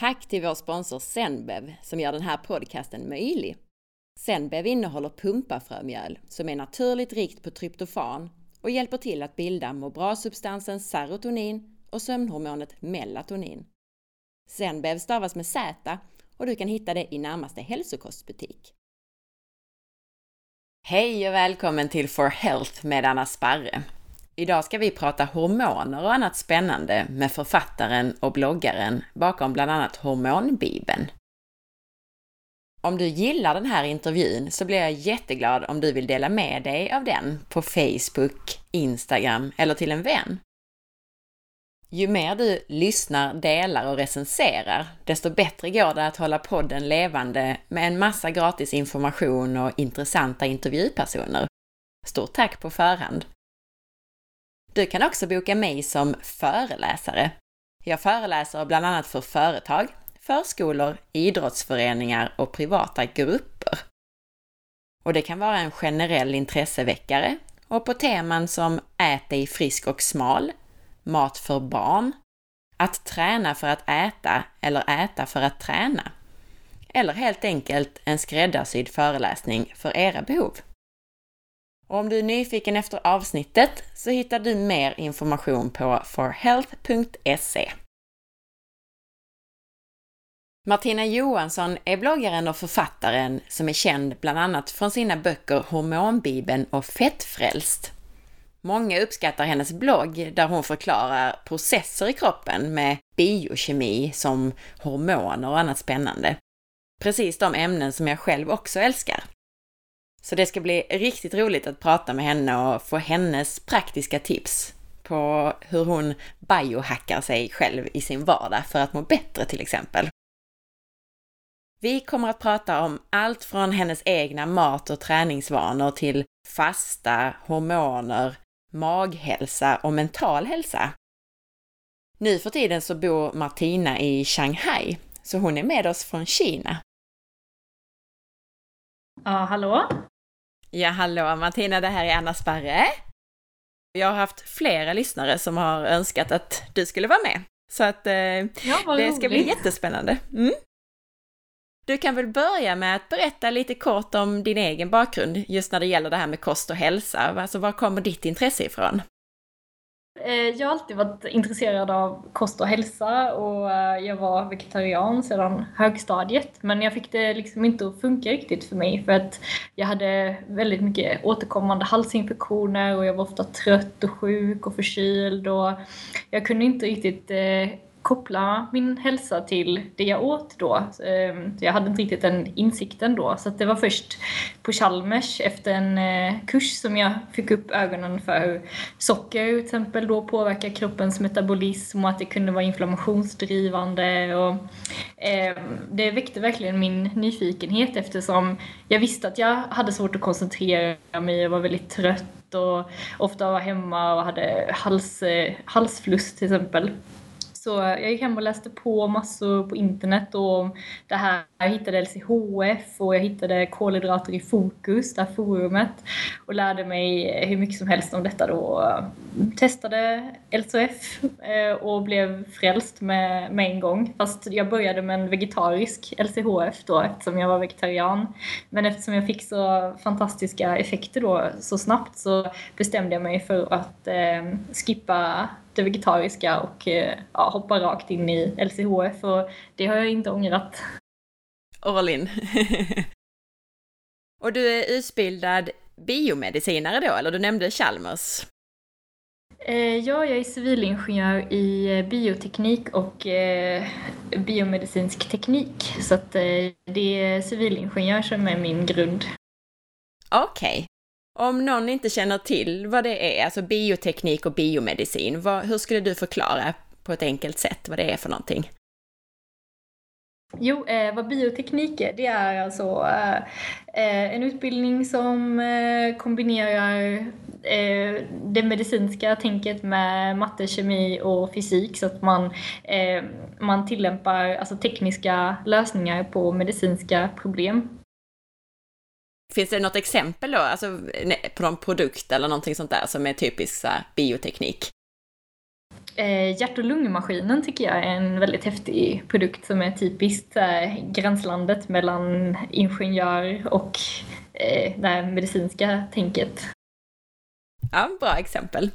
Tack till vår sponsor Zenbev som gör den här podcasten möjlig. Zenbev innehåller pumpafrömjöl som är naturligt rikt på tryptofan och hjälper till att bilda må bra-substansen serotonin och sömnhormonet melatonin. Zenbev stavas med Z och du kan hitta det i närmaste hälsokostbutik. Hej och välkommen till For Health med Anna Sparre. Idag ska vi prata hormoner och annat spännande med författaren och bloggaren bakom bland annat Hormonbibeln. Om du gillar den här intervjun så blir jag jätteglad om du vill dela med dig av den på Facebook, Instagram eller till en vän. Ju mer du lyssnar, delar och recenserar, desto bättre går det att hålla podden levande med en massa gratis information och intressanta intervjupersoner. Stort tack på förhand! Du kan också boka mig som föreläsare. Jag föreläser bland annat för företag, förskolor, idrottsföreningar och privata grupper. Och det kan vara en generell intresseväckare och på teman som Ät dig frisk och smal, Mat för barn, Att träna för att äta eller äta för att träna. Eller helt enkelt en skräddarsydd föreläsning för era behov. Och om du är nyfiken efter avsnittet så hittar du mer information på forhealth.se. Martina Johansson är bloggaren och författaren som är känd bland annat från sina böcker Hormonbibeln och Fettfrälst. Många uppskattar hennes blogg där hon förklarar processer i kroppen med biokemi som hormoner och annat spännande. Precis de ämnen som jag själv också älskar. Så det ska bli riktigt roligt att prata med henne och få hennes praktiska tips på hur hon biohackar sig själv i sin vardag för att må bättre till exempel. Vi kommer att prata om allt från hennes egna mat och träningsvanor till fasta, hormoner, maghälsa och mental hälsa. Nu för tiden så bor Martina i Shanghai, så hon är med oss från Kina. Ja, hallå? Ja, hallå Martina, det här är Anna Sparre. Jag har haft flera lyssnare som har önskat att du skulle vara med. Så att eh, ja, det ska bli jättespännande. Mm. Du kan väl börja med att berätta lite kort om din egen bakgrund just när det gäller det här med kost och hälsa. Alltså var kommer ditt intresse ifrån? Eh, jag har alltid varit intresserad av kost och hälsa och eh, jag var vegetarian sedan högstadiet. Men jag fick det liksom inte att funka riktigt för mig för att jag hade väldigt mycket återkommande halsinfektioner och jag var ofta trött och sjuk och förkyld och jag kunde inte riktigt eh, koppla min hälsa till det jag åt då. Ehm, jag hade inte riktigt den insikten då. Så det var först på Chalmers efter en eh, kurs som jag fick upp ögonen för hur socker till exempel då påverkar kroppens metabolism och att det kunde vara inflammationsdrivande. Och, ehm, det väckte verkligen min nyfikenhet eftersom jag visste att jag hade svårt att koncentrera mig, jag var väldigt trött och ofta var hemma och hade hals, eh, halsfluss till exempel. Så jag gick hem och läste på massor på internet om det här. Jag hittade LCHF och jag hittade kolhydrater i fokus, det här forumet. Och lärde mig hur mycket som helst om detta då. Testade LCHF eh, och blev frälst med, med en gång. Fast jag började med en vegetarisk LCHF då eftersom jag var vegetarian. Men eftersom jag fick så fantastiska effekter då så snabbt så bestämde jag mig för att eh, skippa det vegetariska och eh, ja, hoppa rakt in i LCHF och det har jag inte ångrat. All in. och du är utbildad biomedicinare då, eller du nämnde Chalmers? Eh, ja, jag är civilingenjör i eh, bioteknik och biomedicinsk teknik. Så att det är civilingenjör som är min grund. Okej. Om någon inte känner till vad det är, alltså bioteknik och biomedicin, vad, hur skulle du förklara på ett enkelt sätt vad det är för någonting? Jo, eh, vad bioteknik är, det är alltså eh, en utbildning som eh, kombinerar eh, det medicinska tänket med matte, kemi och fysik så att man, eh, man tillämpar alltså, tekniska lösningar på medicinska problem Finns det något exempel då, alltså på någon produkt eller någonting sånt där som är typisk här, bioteknik? Eh, hjärt och lungmaskinen tycker jag är en väldigt häftig produkt som är typiskt eh, gränslandet mellan ingenjör och eh, det här medicinska tänket. Ja, bra exempel.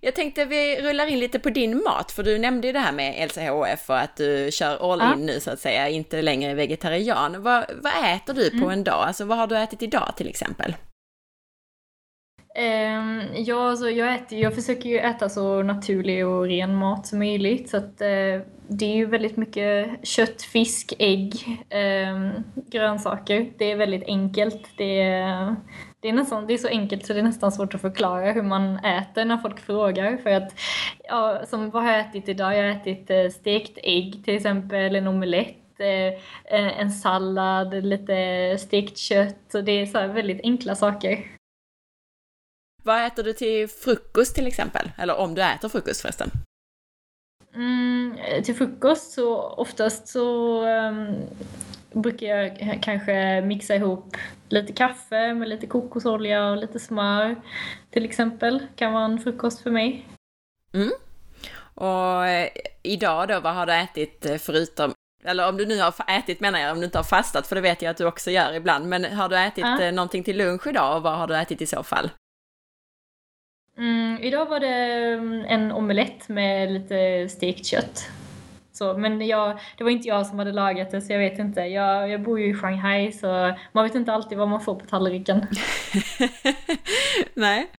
Jag tänkte vi rullar in lite på din mat, för du nämnde ju det här med LCHF och att du kör all in ja. nu så att säga, inte längre vegetarian. Vad, vad äter du på mm. en dag? Alltså vad har du ätit idag till exempel? Um, ja, alltså jag, äter, jag försöker ju äta så naturlig och ren mat som möjligt. Så att, uh, det är ju väldigt mycket kött, fisk, ägg, um, grönsaker. Det är väldigt enkelt. Det är, det är, nästan, det är så enkelt så det är nästan svårt att förklara hur man äter när folk frågar. För att, ja, som vad har jag ätit idag? Jag har ätit uh, stekt ägg till exempel, en omelett en sallad, lite stekt kött. Och det är så väldigt enkla saker. Vad äter du till frukost till exempel? Eller om du äter frukost förresten? Mm, till frukost så oftast så um, brukar jag kanske mixa ihop lite kaffe med lite kokosolja och lite smör till exempel. Kan vara en frukost för mig. Mm. Och eh, idag då, vad har du ätit eh, förutom eller om du nu har ätit menar jag, om du inte har fastat, för det vet jag att du också gör ibland. Men har du ätit ja. Eh, någonting till lunch idag och vad har du ätit i så fall? Mm, idag var det mm, en omelett med lite stekt kött. Så, men jag, det var inte jag som hade lagat det så jag vet inte. Jag, jag bor ju i Shanghai så man vet inte alltid vad man får på tallriken. Nej,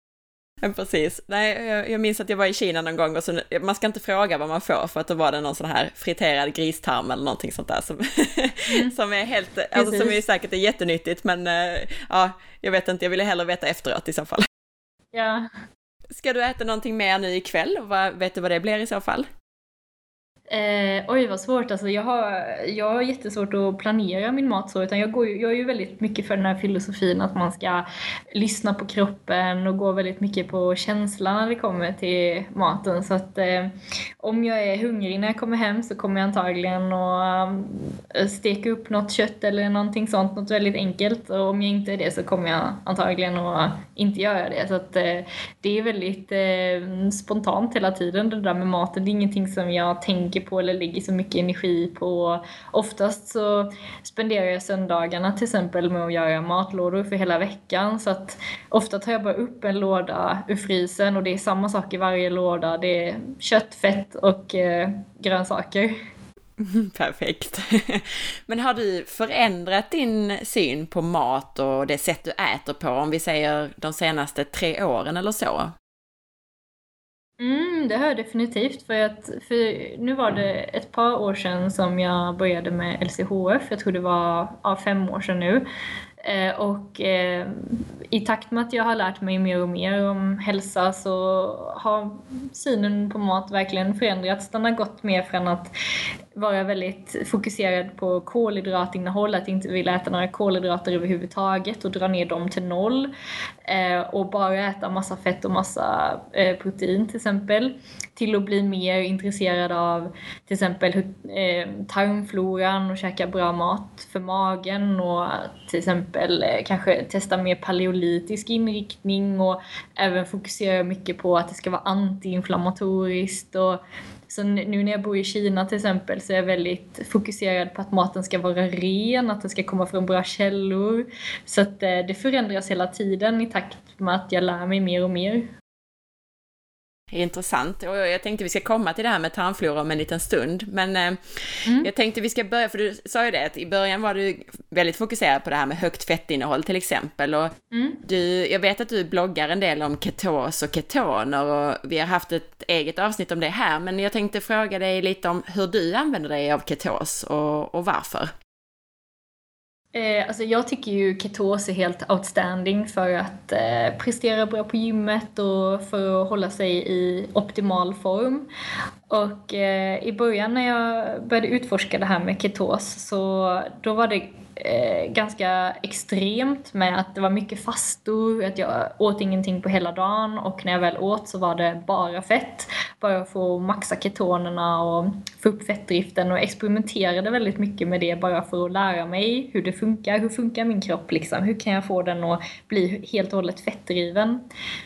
Ja, precis. Nej, jag, jag, minns att jag var i Kina någon gång och så, man ska inte fråga vad man får för att då var det någon sån här friterad gristarm eller någonting sånt där som, mm. som är helt, alltså som är säkert är jättenyttigt men uh, ja, jag vet inte, jag ville hellre veta efteråt i så fall. Ja, Ska du äta någonting mer nu ikväll? vet du vad det blir i så fall? Eh, oj vad svårt alltså. Jag har, jag har jättesvårt att planera min mat så. Utan jag, går, jag är ju väldigt mycket för den här filosofin att man ska lyssna på kroppen och gå väldigt mycket på känslan när det kommer till maten. Så att eh, om jag är hungrig när jag kommer hem så kommer jag antagligen att eh, steka upp något kött eller någonting sånt, något väldigt enkelt. Och om jag inte är det så kommer jag antagligen att inte göra det. Så att eh, det är väldigt eh, spontant hela tiden det där med maten. Det är ingenting som jag tänker mycket på eller lägger så mycket energi på. Oftast så spenderar jag söndagarna till exempel med att göra matlådor för hela veckan så att ofta tar jag bara upp en låda ur frysen och det är samma sak i varje låda. Det är kött, fett och eh, grönsaker. Perfekt. Men har du förändrat din syn på mat och det sätt du äter på, om vi säger de senaste tre åren eller så? Mm, det har jag definitivt. För, att, för nu var det ett par år sedan som jag började med LCHF. Jag tror det var ja, fem år sedan nu. Eh, och eh, i takt med att jag har lärt mig mer och mer om hälsa så har synen på mat verkligen förändrats. Den har gått mer från att vara väldigt fokuserad på kolhydratinnehåll, att inte vilja äta några kolhydrater överhuvudtaget och dra ner dem till noll. Eh, och bara äta massa fett och massa eh, protein till exempel. Till att bli mer intresserad av till exempel eh, tarmfloran och käka bra mat för magen och till exempel eh, kanske testa mer paleolitisk inriktning och även fokusera mycket på att det ska vara antiinflammatoriskt och så nu när jag bor i Kina till exempel så är jag väldigt fokuserad på att maten ska vara ren, att den ska komma från bra källor. Så att eh, det förändras hela tiden i takt med att jag lär mig mer och mer. Intressant. Och jag tänkte vi ska komma till det här med tarmflora om en liten stund. Men eh, mm. jag tänkte vi ska börja, för du sa ju det att i början var du väldigt fokuserad på det här med högt fettinnehåll till exempel. Och mm. du, jag vet att du bloggar en del om ketos och ketoner och vi har haft ett eget avsnitt om det här. Men jag tänkte fråga dig lite om hur du använder dig av ketos och, och varför. Eh, alltså jag tycker ju ketos är helt outstanding för att eh, prestera bra på gymmet och för att hålla sig i optimal form. Och eh, i början när jag började utforska det här med ketos så då var det eh, ganska extremt med att det var mycket fastor, att jag åt ingenting på hela dagen och när jag väl åt så var det bara fett. Bara för att maxa ketonerna och få upp fettdriften och experimenterade väldigt mycket med det bara för att lära mig hur det funkar. Hur funkar min kropp liksom? Hur kan jag få den att bli helt och hållet fettdriven?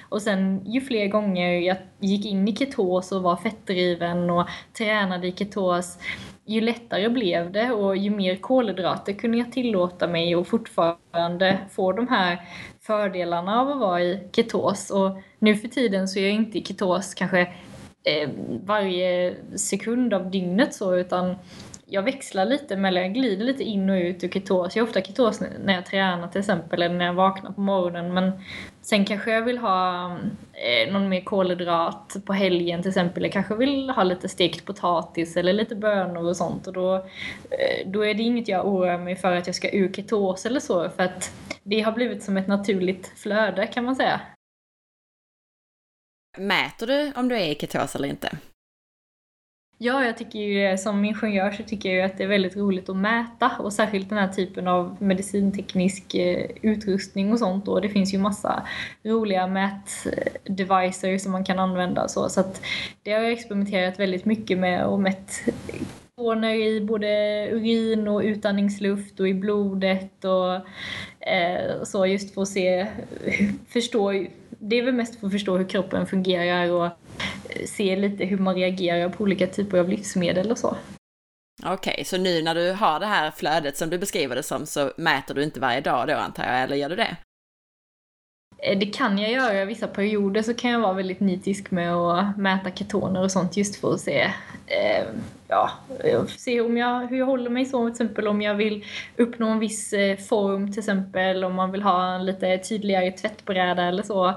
Och sen ju fler gånger jag gick in i ketos och var fettdriven och tränade i ketos, ju lättare blev det och ju mer kolhydrater kunde jag tillåta mig och fortfarande få de här fördelarna av att vara i ketos. Och nu för tiden så är jag inte i ketos kanske eh, varje sekund av dygnet så utan jag växlar lite mellan, jag glider lite in och ut ur ketos. Jag har ofta ketos när jag tränar till exempel eller när jag vaknar på morgonen men sen kanske jag vill ha eh, någon mer kolhydrat på helgen till exempel. Jag kanske vill ha lite stekt potatis eller lite bönor och sånt och då, eh, då är det inget jag oroar mig för att jag ska ur ketos eller så för att det har blivit som ett naturligt flöde kan man säga. Mäter du om du är i ketos eller inte? Ja, jag tycker ju som ingenjör så tycker jag ju att det är väldigt roligt att mäta och särskilt den här typen av medicinteknisk eh, utrustning och sånt då. Det finns ju massa roliga mätdevicer som man kan använda så, så att det har jag experimenterat väldigt mycket med och mätt hormoner i både urin och utandningsluft och i blodet och eh, så just för att se, förstå, det är väl mest för att förstå hur kroppen fungerar och se lite hur man reagerar på olika typer av livsmedel och så. Okej, okay, så nu när du har det här flödet som du beskriver det som så mäter du inte varje dag då antar jag, eller gör du det? Eh, det kan jag göra. Vissa perioder så kan jag vara väldigt nitisk med att mäta ketoner och sånt just för att se, eh, ja, se om jag, hur jag håller mig så. Till exempel om jag vill uppnå en viss eh, form till exempel, om man vill ha en lite tydligare tvättbräda eller så.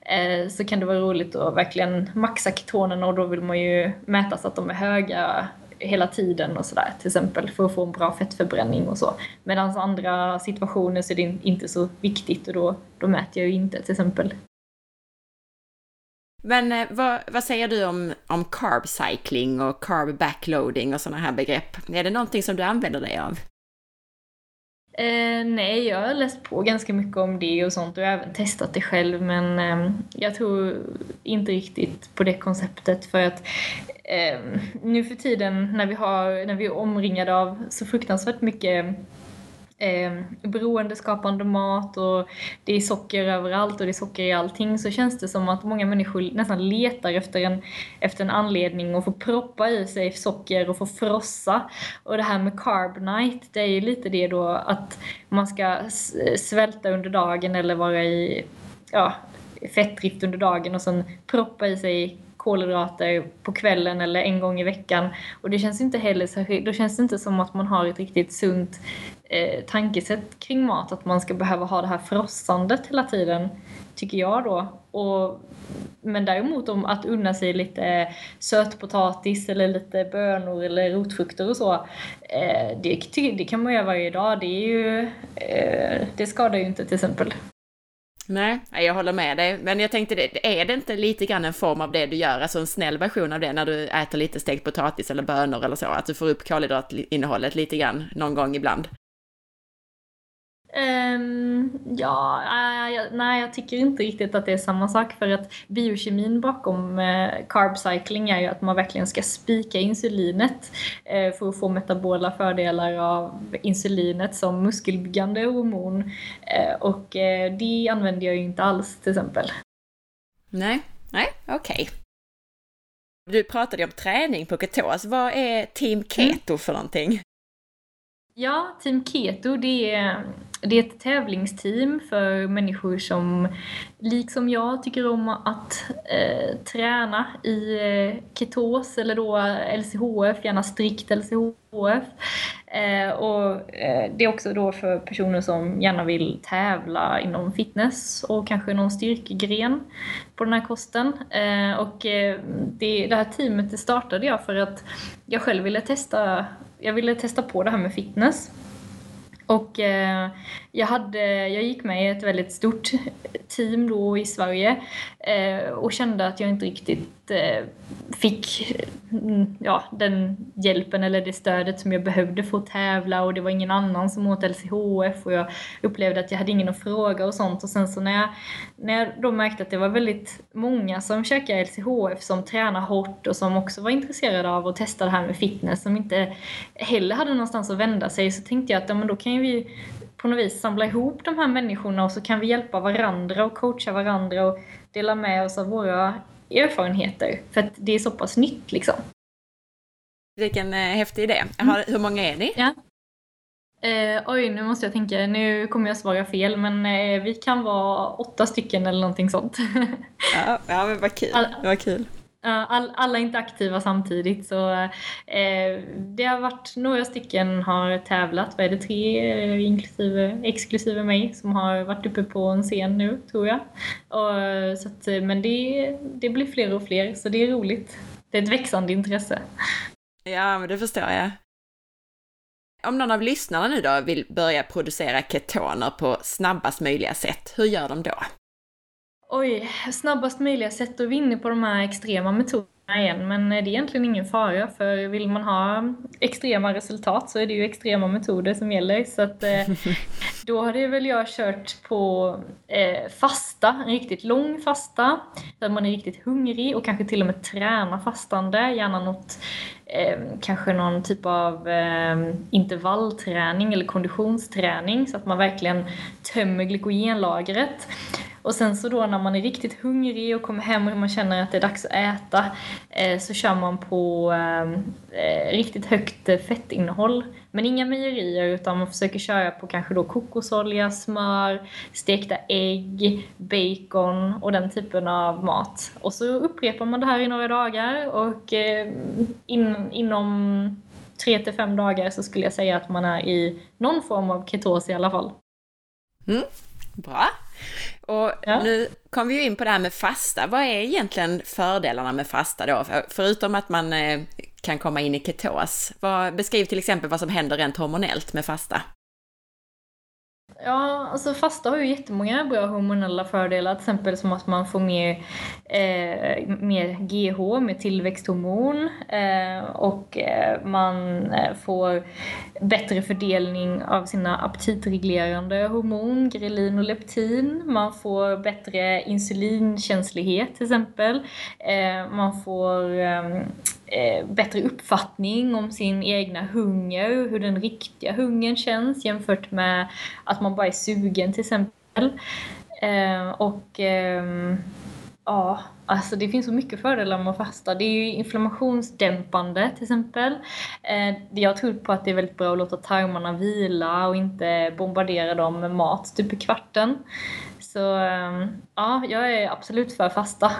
Eh, så kan det vara roligt att verkligen maxa ketonerna och då vill man ju mäta så att de är höga hela tiden och sådär till exempel för att få en bra fettförbränning och så. Medan andra situationer så är det inte så viktigt och då, då mäter jag ju inte till exempel. Men eh, vad, vad, säger du om, om carb cycling och carb backloading och sådana här begrepp? Är det någonting som du använder dig av? Eh, nej, jag har läst på ganska mycket om det och sånt och jag har även testat det själv men eh, jag tror inte riktigt på det konceptet för att eh, nu för tiden när vi, har, när vi är omringade av så fruktansvärt mycket eh, beroendeskapande mat och det är socker överallt och det är socker i allting så känns det som att många människor nästan letar efter en, efter en anledning att få proppa i sig socker och få frossa. Och det här med carb night, det är ju lite det då att man ska svälta under dagen eller vara i ja, fettdrift under dagen och sen proppa i sig kolhydrater på kvällen eller en gång i veckan. Och det känns inte heller särskilt, då känns det inte som att man har ett riktigt sunt eh, tankesätt kring mat, att man ska behöva ha det här frossandet hela tiden, tycker jag då. Och, men däremot om att unna sig lite sötpotatis eller lite bönor eller rotfrukter och så, eh, det, det kan man göra varje dag. Det, är ju, eh, det skadar ju inte till exempel. Nej, jag håller med dig. Men jag tänkte, är det inte lite grann en form av det du gör, alltså en snäll version av det när du äter lite stekt potatis eller bönor eller så, att du får upp kolhydratinnehållet lite grann någon gång ibland? Um, ja, uh, nej jag tycker inte riktigt att det är samma sak för att biokemin bakom uh, carb cycling är ju att man verkligen ska spika insulinet uh, för att få metabola fördelar av insulinet som muskelbyggande hormon uh, och det använder jag ju inte alls till exempel. Nej, nej, okej. Okay. Du pratade om träning på ketos. Vad är Team. Keto mm. för någonting? Ja, Team Keto det är det är ett tävlingsteam för människor som, liksom jag, tycker om att eh, träna i eh, ketos eller då LCHF, gärna strikt LCHF. Eh, och eh, det är också då för personer som gärna vill tävla inom fitness och kanske någon styrkegren på den här kosten. Eh, och eh, det, det här teamet det startade jag för att jag själv ville testa, jag ville testa på det här med fitness. Och eh, jag, hade, jag gick med i ett väldigt stort team då i Sverige eh, och kände att jag inte riktigt Eh, fick mm, ja, den hjälpen eller det stödet som jag behövde för att tävla och det var ingen annan som åt LCHF och jag upplevde att jag hade ingen att fråga och sånt. Och sen så när jag, när jag då märkte att det var väldigt många som käkade LCHF som tränar hårt och som också var intresserade av att testa det här med fitness som inte heller hade någonstans att vända sig så tänkte jag att ja, men då kan ju vi på något vis samla ihop de här människorna och så kan vi hjälpa varandra och coacha varandra och dela med oss av våra erfarenheter. För att det är så pass nytt liksom. Vilken eh, häftig idé. Mm. Hur många är ni? Ja. Eh, oj, nu måste jag tänka. Nu kommer jag svara fel, men eh, vi kan vara åtta stycken eller någonting sånt. ja, ja, men vad kul. All, vad kul. All, alla är inte aktiva samtidigt så eh, det har varit några stycken har tävlat, vad är det, tre eh, inklusive, exklusive mig som har varit uppe på en scen nu tror jag. Och, så att, eh, men det, det blir fler och fler så det är roligt. Det är ett växande intresse. Ja, men det förstår jag. Om någon av lyssnarna nu då vill börja producera ketoner på snabbast möjliga sätt, hur gör de då? Oj, snabbast möjliga sätt att vinna på de här extrema metoderna igen, men det är egentligen ingen fara för vill man ha extrema resultat så är det ju extrema metoder som gäller. Så att, eh, då hade väl jag kört på eh, fasta, en riktigt lång fasta, där man är riktigt hungrig och kanske till och med träna fastande, gärna något eh, kanske någon typ av eh, intervallträning eller konditionsträning så att man verkligen tömmer glykogenlagret. Och sen så då när man är riktigt hungrig och kommer hem och man känner att det är dags att äta eh, så kör man på eh, eh riktigt högt eh, fettinnehåll. Men inga mejerier utan man försöker köra på kanske då kokosolja, smör, stekta ägg, bacon och den typen av mat. Och så upprepar man det här i några dagar och eh, in, inom tre till fem dagar så skulle jag säga att man är i någon form av ketos i alla fall. Mm, bra. Och ja. nu kom vi ju in på det här med fasta. Vad är egentligen fördelarna med fasta då? Förutom att man eh, kan komma in i ketos. Beskriv till exempel vad som händer rent hormonellt med fasta. Ja, alltså fasta har ju jättemånga bra hormonella fördelar, till exempel som att man får mer, eh, mer GH, mer tillväxthormon eh, och eh, man eh, får bättre fördelning av sina aptitreglerande hormon, grelin och leptin. Man får bättre insulinkänslighet till exempel. Eh, man får ehm, eh, bättre uppfattning om sin egna hunger, hur den riktiga hungern känns jämfört med att man bara är sugen till exempel. Eh, och eh, ja, alltså det finns så mycket fördelar med att fasta. Det är ju inflammationsdämpande till exempel. Eh, jag tror på att det är väldigt bra att låta tarmarna vila och inte bombardera dem med mat typ i kvarten. Så ehm, ja, jag är absolut för fasta.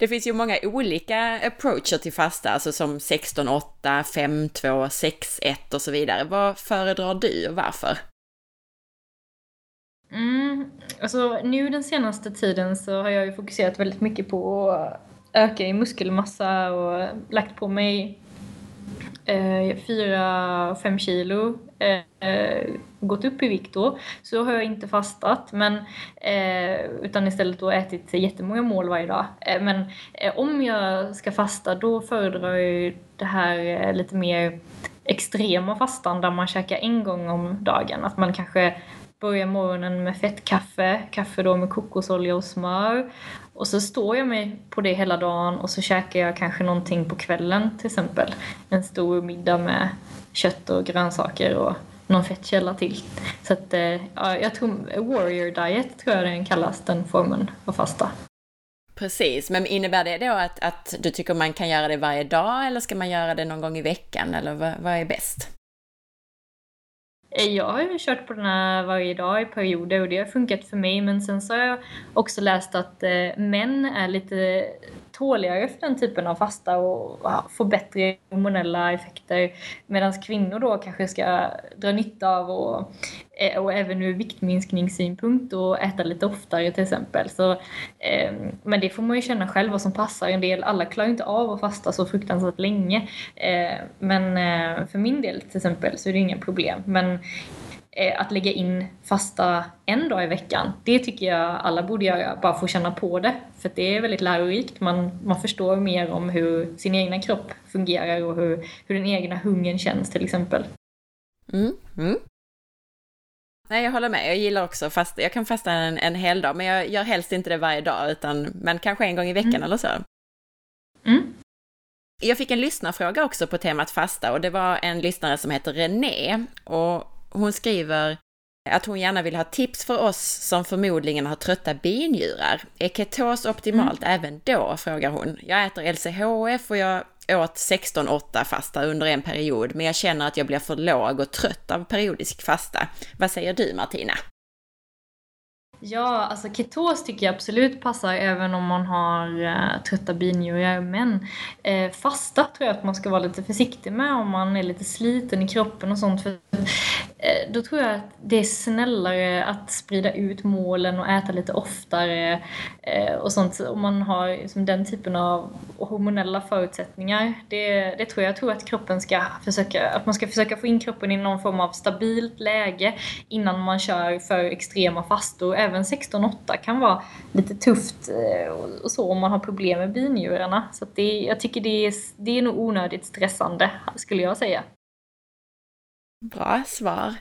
Det finns ju många olika approacher till fasta, alltså som 16-8, 5-2, 6-1 och så vidare. Vad föredrar du och varför? Mm, alltså nu den senaste tiden så har jag ju fokuserat väldigt mycket på att öka i muskelmassa och lagt på mig Eh, fyra, 4-5 kilo eh, gått upp i vikt då, så har jag inte fastat men, eh, utan istället då ätit jättemånga mål varje dag. Eh, men eh, om jag ska fasta då föredrar jag det här eh, lite mer extrema fastan där man käkar en gång om dagen. Att man kanske börjar morgonen med fettkaffe, kaffe då med kokosolja och smör. Och så står jag mig på det hela dagen och så käkar jag kanske någonting på kvällen till exempel. En stor middag med kött och grönsaker och någon fettkälla till. Så att, eh, ja, jag tror warrior diet tror jag den kallas, den formen av fasta. Precis, men innebär det då att, att du tycker man kan göra det varje dag eller ska man göra det någon gång i veckan eller vad, vad är bäst? Eh, jag har ju kört på den här varje dag i perioder och det har funkat för mig men sen så har jag också läst att eh, män är lite tåligare för den typen av fasta och får bättre hormonella effekter. Medan kvinnor då kanske ska dra nytta av och, eh, och även ur viktminskningssynpunkt och äta lite oftare till exempel. Så, eh, men det får man ju känna själv vad som passar en del. Alla klarar inte av att fasta så fruktansvärt länge. Eh, men eh, för min del till exempel så är det inga problem. Men att lägga in fasta en dag i veckan, det tycker jag alla borde göra, bara få känna på det. För det är väldigt lärorikt, man, man förstår mer om hur sin egna kropp fungerar och hur, hur den egna hungern känns till exempel. Mm, mm. Nej, jag håller med. Jag gillar också fasta. Jag kan fasta en, en hel dag, men jag gör helst inte det varje dag, utan, men kanske en gång i veckan mm. eller så. Mm. Jag fick en lyssnarfråga också på temat fasta och det var en lyssnare som heter René och hon skriver att hon gärna vill ha tips för oss som förmodligen har trötta binjurar. Är ketos optimalt mm. även då? frågar hon. Jag äter LCHF och jag åt 16-8 fasta under en period, men jag känner att jag blir för låg och trött av periodisk fasta. Vad säger du Martina? Ja, alltså ketos tycker jag absolut passar även om man har uh, trötta binjurar. Men uh, fasta tror jag att man ska vara lite försiktig med om man är lite sliten i kroppen och sånt. För Eh, Eh, då tror jag att det är snällare att sprida ut målen och äta lite oftare eh, och sånt om man har liksom den typen av hormonella förutsättningar. Det, det tror jag. Jag tror att kroppen ska försöka, att man ska försöka få in kroppen i någon form av stabilt läge innan man kör för extrema fastor. Även 16-8 kan vara lite tufft eh, och så om man har problem med binjurarna. Så det, jag tycker det är, det är nog onödigt stressande skulle jag säga. Bra svar.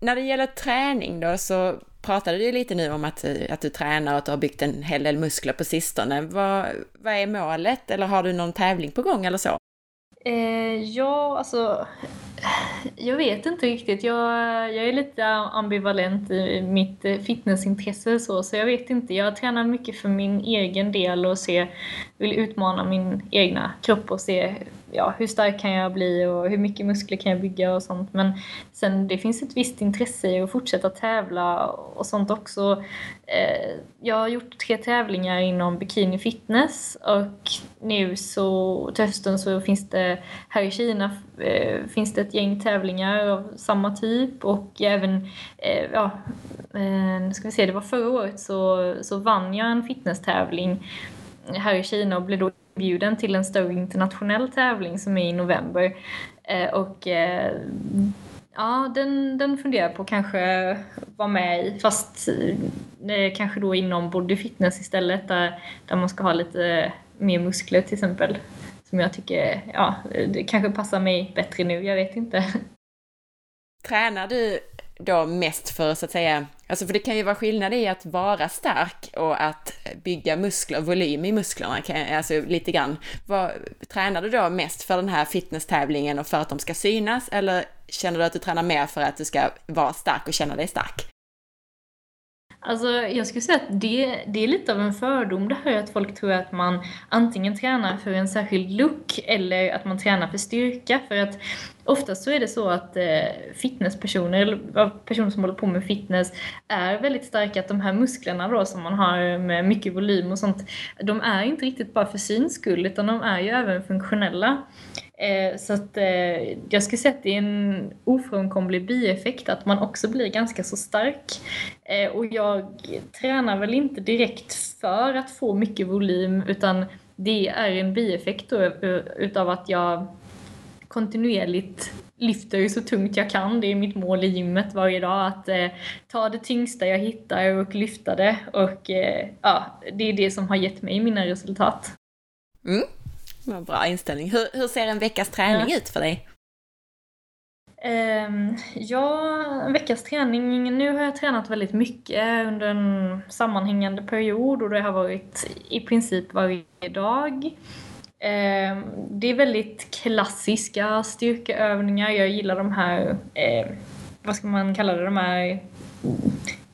När det gäller träning då så pratade du lite nu om att, eh, att du tränar och att du har byggt en hel del muskler på sistone. Vad, vad är målet? Eller har du någon tävling på gång eller så? Eh, ja, alltså jag vet inte riktigt. Jag, jag är lite ambivalent i mitt eh, fitnessintresse så, så jag vet inte. Jag tränar mycket för min egen del och se, vill utmana min egna kropp och se ja, hur stark kan jag bli och hur mycket muskler kan jag bygga och sånt. Men sen det finns ett visst intresse i att fortsätta tävla och sånt också. Eh, jag har gjort tre tävlingar inom bikini fitness och nu så till hösten så finns det här i Kina eh, finns det ett gäng tävlingar av samma typ och även, eh, ja, nu ska vi se, det var förra året så, så vann jag en fitnesstävling här i Kina och blev då inbjuden till en större internationell tävling som är i november. Eh, och eh, ja, den, den funderar jag på att kanske vara med i fast eh, kanske då inom body fitness istället där, där man ska ha lite mer muskler till exempel. Som jag tycker, ja, det kanske passar mig bättre nu, jag vet inte. Tränar du då mest för så att säga, alltså för det kan ju vara skillnad i att vara stark och att bygga muskler, volym i musklerna, alltså lite grann. Vad, tränar du då mest för den här fitnesstävlingen och för att de ska synas eller känner du att du tränar mer för att du ska vara stark och känna dig stark? Alltså, jag skulle säga att det, det är lite av en fördom det här att folk tror att man antingen tränar för en särskild look eller att man tränar för styrka. För att oftast så är det så att eh, fitnesspersoner, eller personer som håller på med fitness, är väldigt starka. Att de här musklerna då som man har med mycket volym och sånt, de är inte riktigt bara för syns skull utan de är ju även funktionella. Eh, så att eh, jag skulle säga att det är en ofrånkomlig bieffekt att man också blir ganska så stark. Eh, och jag tränar väl inte direkt för att få mycket volym utan det är en bieffekt då, eh, utav att jag kontinuerligt lyfter så tungt jag kan. Det är mitt mål i gymmet varje dag att eh, ta det tyngsta jag hittar och lyfta det. Och eh, ja, det är det som har gett mig mina resultat. Mm. Vad bra inställning. Hur, hur ser en veckas träning ut för dig? Um, ja, en veckas träning. Nu har jag tränat väldigt mycket under en sammanhängande period och det har varit i princip varje dag. Um, det är väldigt klassiska styrkeövningar. Jag gillar de här, eh, vad ska man kalla det, de här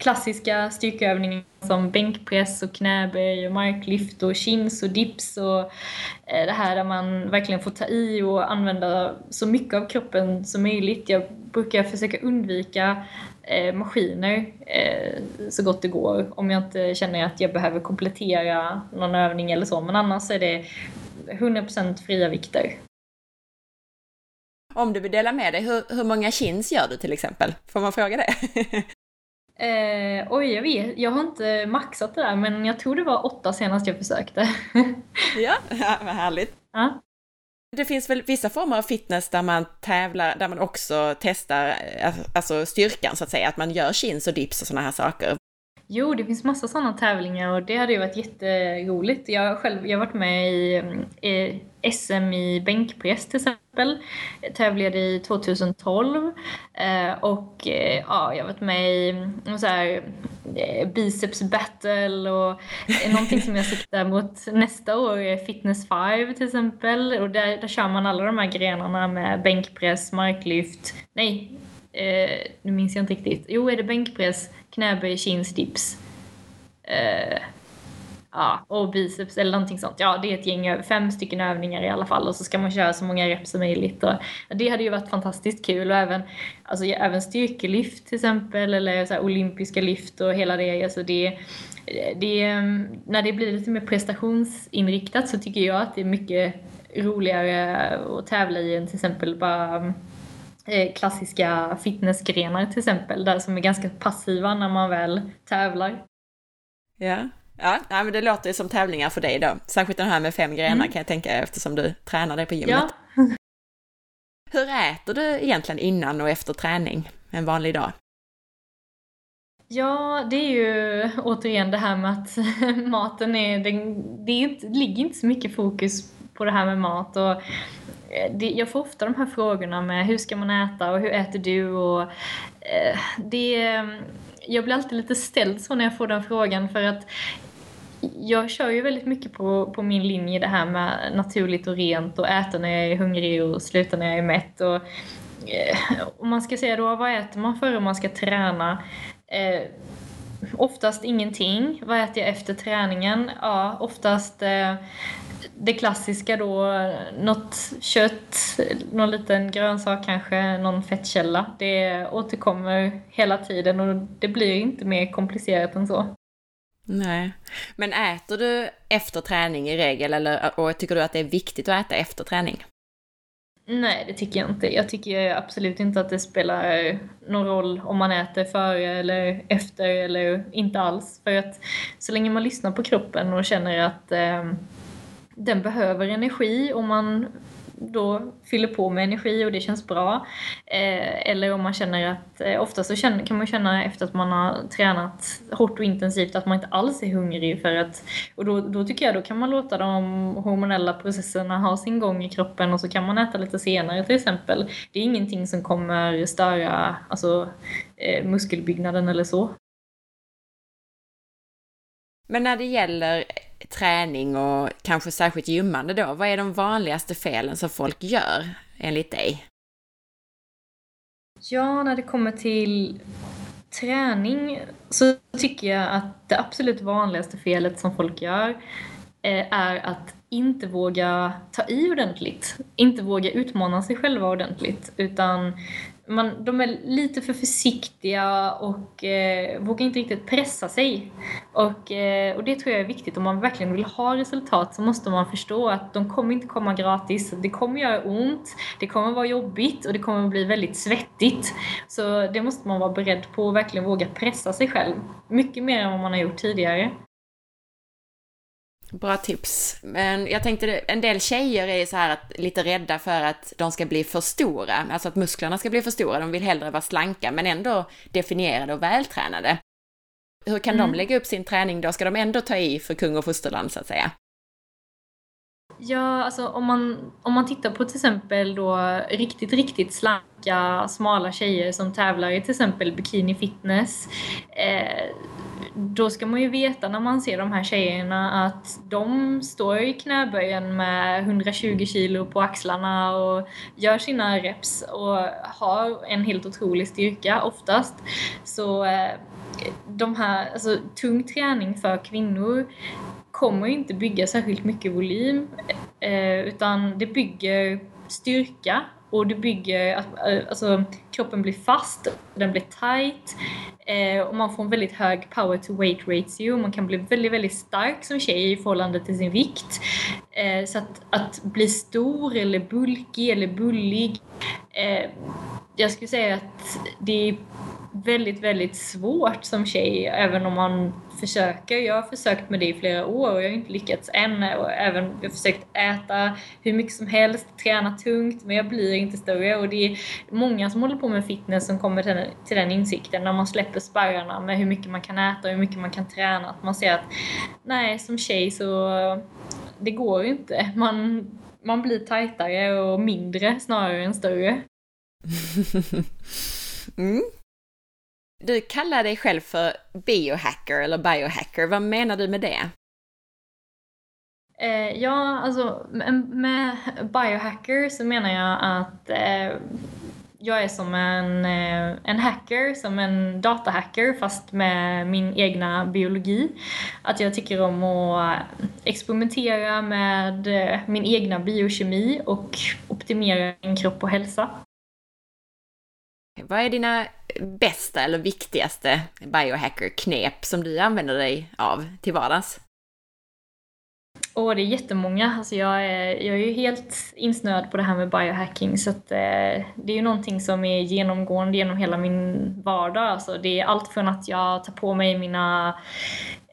klassiska styrkeövningar som bänkpress och knäböj och marklyft och chins och dips och eh, det här där man verkligen får ta i och använda så mycket av kroppen som möjligt. Jag brukar försöka undvika eh, maskiner eh, så gott det går om jag inte känner att jag behöver komplettera någon övning eller så men annars är det 100% fria vikter. Om du vill dela med dig, hur, hur många chins gör du till exempel? Får man fråga det? Eh, oj, jag vet. Jag har inte maxat det där, men jag tror det var åtta senast jag försökte. ja, vad härligt. Ja. Det finns väl vissa former av fitness där man tävlar, där man också testar eh, alltså styrkan så att säga, att man gör chins och dips och sådana här saker. Jo, det finns massa sådana tävlingar och det hade ju varit jätteroligt. Jag själv, jag har varit med i, i SM i bänkpress till exempel. Jag tävlade i 2012 eh, och eh, ja, jag har varit med i så här, eh, biceps battle och eh, någonting som jag siktar mot nästa år är fitness 5 till exempel och där, där kör man alla de här grenarna med bänkpress, marklyft, nej eh, nu minns jag inte riktigt. Jo, är det bänkpress, knäböj, chins, dips. Eh, ja, och biceps eller någonting sånt. Ja, det är ett gäng, fem stycken övningar i alla fall och så ska man köra så många reps som möjligt. Och det hade ju varit fantastiskt kul och även, alltså, även styrkelyft till exempel eller så olympiska lyft och hela det. Alltså det, det. När det blir lite mer prestationsinriktat så tycker jag att det är mycket roligare att tävla i än till exempel bara klassiska fitnessgrenar till exempel, där som är ganska passiva när man väl tävlar. Ja, Ja, men det låter ju som tävlingar för dig då. Särskilt den här med fem grenar mm. kan jag tänka eftersom du tränar det på gymmet. Ja. Hur äter du egentligen innan och efter träning en vanlig dag? Ja, det är ju återigen det här med att maten är, det, det, är inte, det ligger inte så mycket fokus på det här med mat och eh, Eh, det, jag får ofta de här frågorna med hur ska man äta och hur äter du och eh, det jag blir alltid lite ställd så när jag får den frågan för att jag kör ju väldigt mycket på, på min linje det här med naturligt och rent och äta när jag är hungrig och sluta när jag är mätt. Och, eh, om man ska säga då, vad äter man före man ska träna? Eh, oftast ingenting. Vad äter jag efter träningen? Ja, oftast eh, det klassiska då, något kött, någon liten grönsak kanske, någon fettkälla. Det återkommer hela tiden och det blir inte mer komplicerat än så. Nej. Men äter du efter träning i regel eller och tycker du att det är viktigt att äta efter träning? Nej, det tycker jag inte. Jag tycker absolut inte att det spelar någon roll om man äter före eller efter eller inte alls. För att så länge man lyssnar på kroppen och känner att eh, den behöver energi och man då fyller på med energi och det känns bra. Eh, eller om man känner att, eh, ofta så känner, kan man känna efter att man har tränat hårt och intensivt att man inte alls är hungrig för att, och då, då tycker jag då kan man låta de hormonella processerna ha sin gång i kroppen och så kan man äta lite senare till exempel. Det är ingenting som kommer störa alltså, eh, muskelbyggnaden eller så. Men när det gäller träning och kanske särskilt gymmande då, vad är de vanligaste felen som folk gör enligt dig? Ja, när det kommer till träning så tycker jag att det absolut vanligaste felet som folk gör eh, är att inte våga ta i ordentligt. Inte våga utmana sig själva ordentligt. Utan man, de är lite för försiktiga och eh, vågar inte riktigt pressa sig. Och, eh, och det tror jag är viktigt. Om man verkligen vill ha resultat så måste man förstå att de kommer inte komma gratis. Det kommer göra ont, det kommer vara jobbigt och det kommer bli väldigt svettigt. Så det måste man vara beredd på och verkligen våga pressa sig själv. Mycket mer än vad man har gjort tidigare. Bra tips. Men jag tänkte, en del tjejer är så här att, lite rädda för att de ska bli för stora, alltså att musklerna ska bli för stora. De vill hellre vara slanka men ändå definierade och vältränade. Hur kan mm. de lägga upp sin träning då? Ska de ändå ta i för kung och fosterland så att säga? Ja, alltså om man, om man tittar på till exempel då riktigt, riktigt slanka, smala tjejer som tävlar i till exempel bikini fitness. Eh, då ska man ju veta när man ser de här tjejerna att de står i knäböjen med 120 kilo på axlarna och gör sina reps och har en helt otrolig styrka oftast. Så eh, de här, alltså tung träning för kvinnor kommer inte bygga särskilt mycket volym eh, utan det bygger styrka och det bygger att eh, alltså, kroppen blir fast, den blir tight eh, och man får en väldigt hög power to weight ratio. Man kan bli väldigt, väldigt stark som tjej i förhållande till sin vikt. Eh, så att, att bli stor eller bulkig eller bullig eh, jag skulle säga att det är väldigt, väldigt svårt som tjej, även om man försöker. Jag har försökt med det i flera år och jag har inte lyckats än. Och även, jag har försökt äta hur mycket som helst, träna tungt, men jag blir inte större. Och det är många som håller på med fitness som kommer till den, till den insikten när man släpper spärrarna med hur mycket man kan äta och hur mycket man kan träna. Att man ser att nej, som tjej så det går ju inte. Man, man blir tajtare och mindre snarare än större. mm. Du kallar dig själv för biohacker eller biohacker. Vad menar du med det? Eh, ja, alltså med, med biohacker så menar jag att eh, jag är som en, eh, en hacker, som en datahacker fast med min egna biologi. Att jag tycker om att experimentera med eh, min egna biokemi och optimera min kropp och hälsa. Vad är dina bästa eller viktigaste biohacker-knep som du använder dig av till vardags? Åh, det är jättemånga. Alltså jag, är, jag är ju helt insnöad på det här med biohacking så att, eh, det är ju någonting som är genomgående genom hela min vardag. Alltså det är allt från att jag tar på mig mina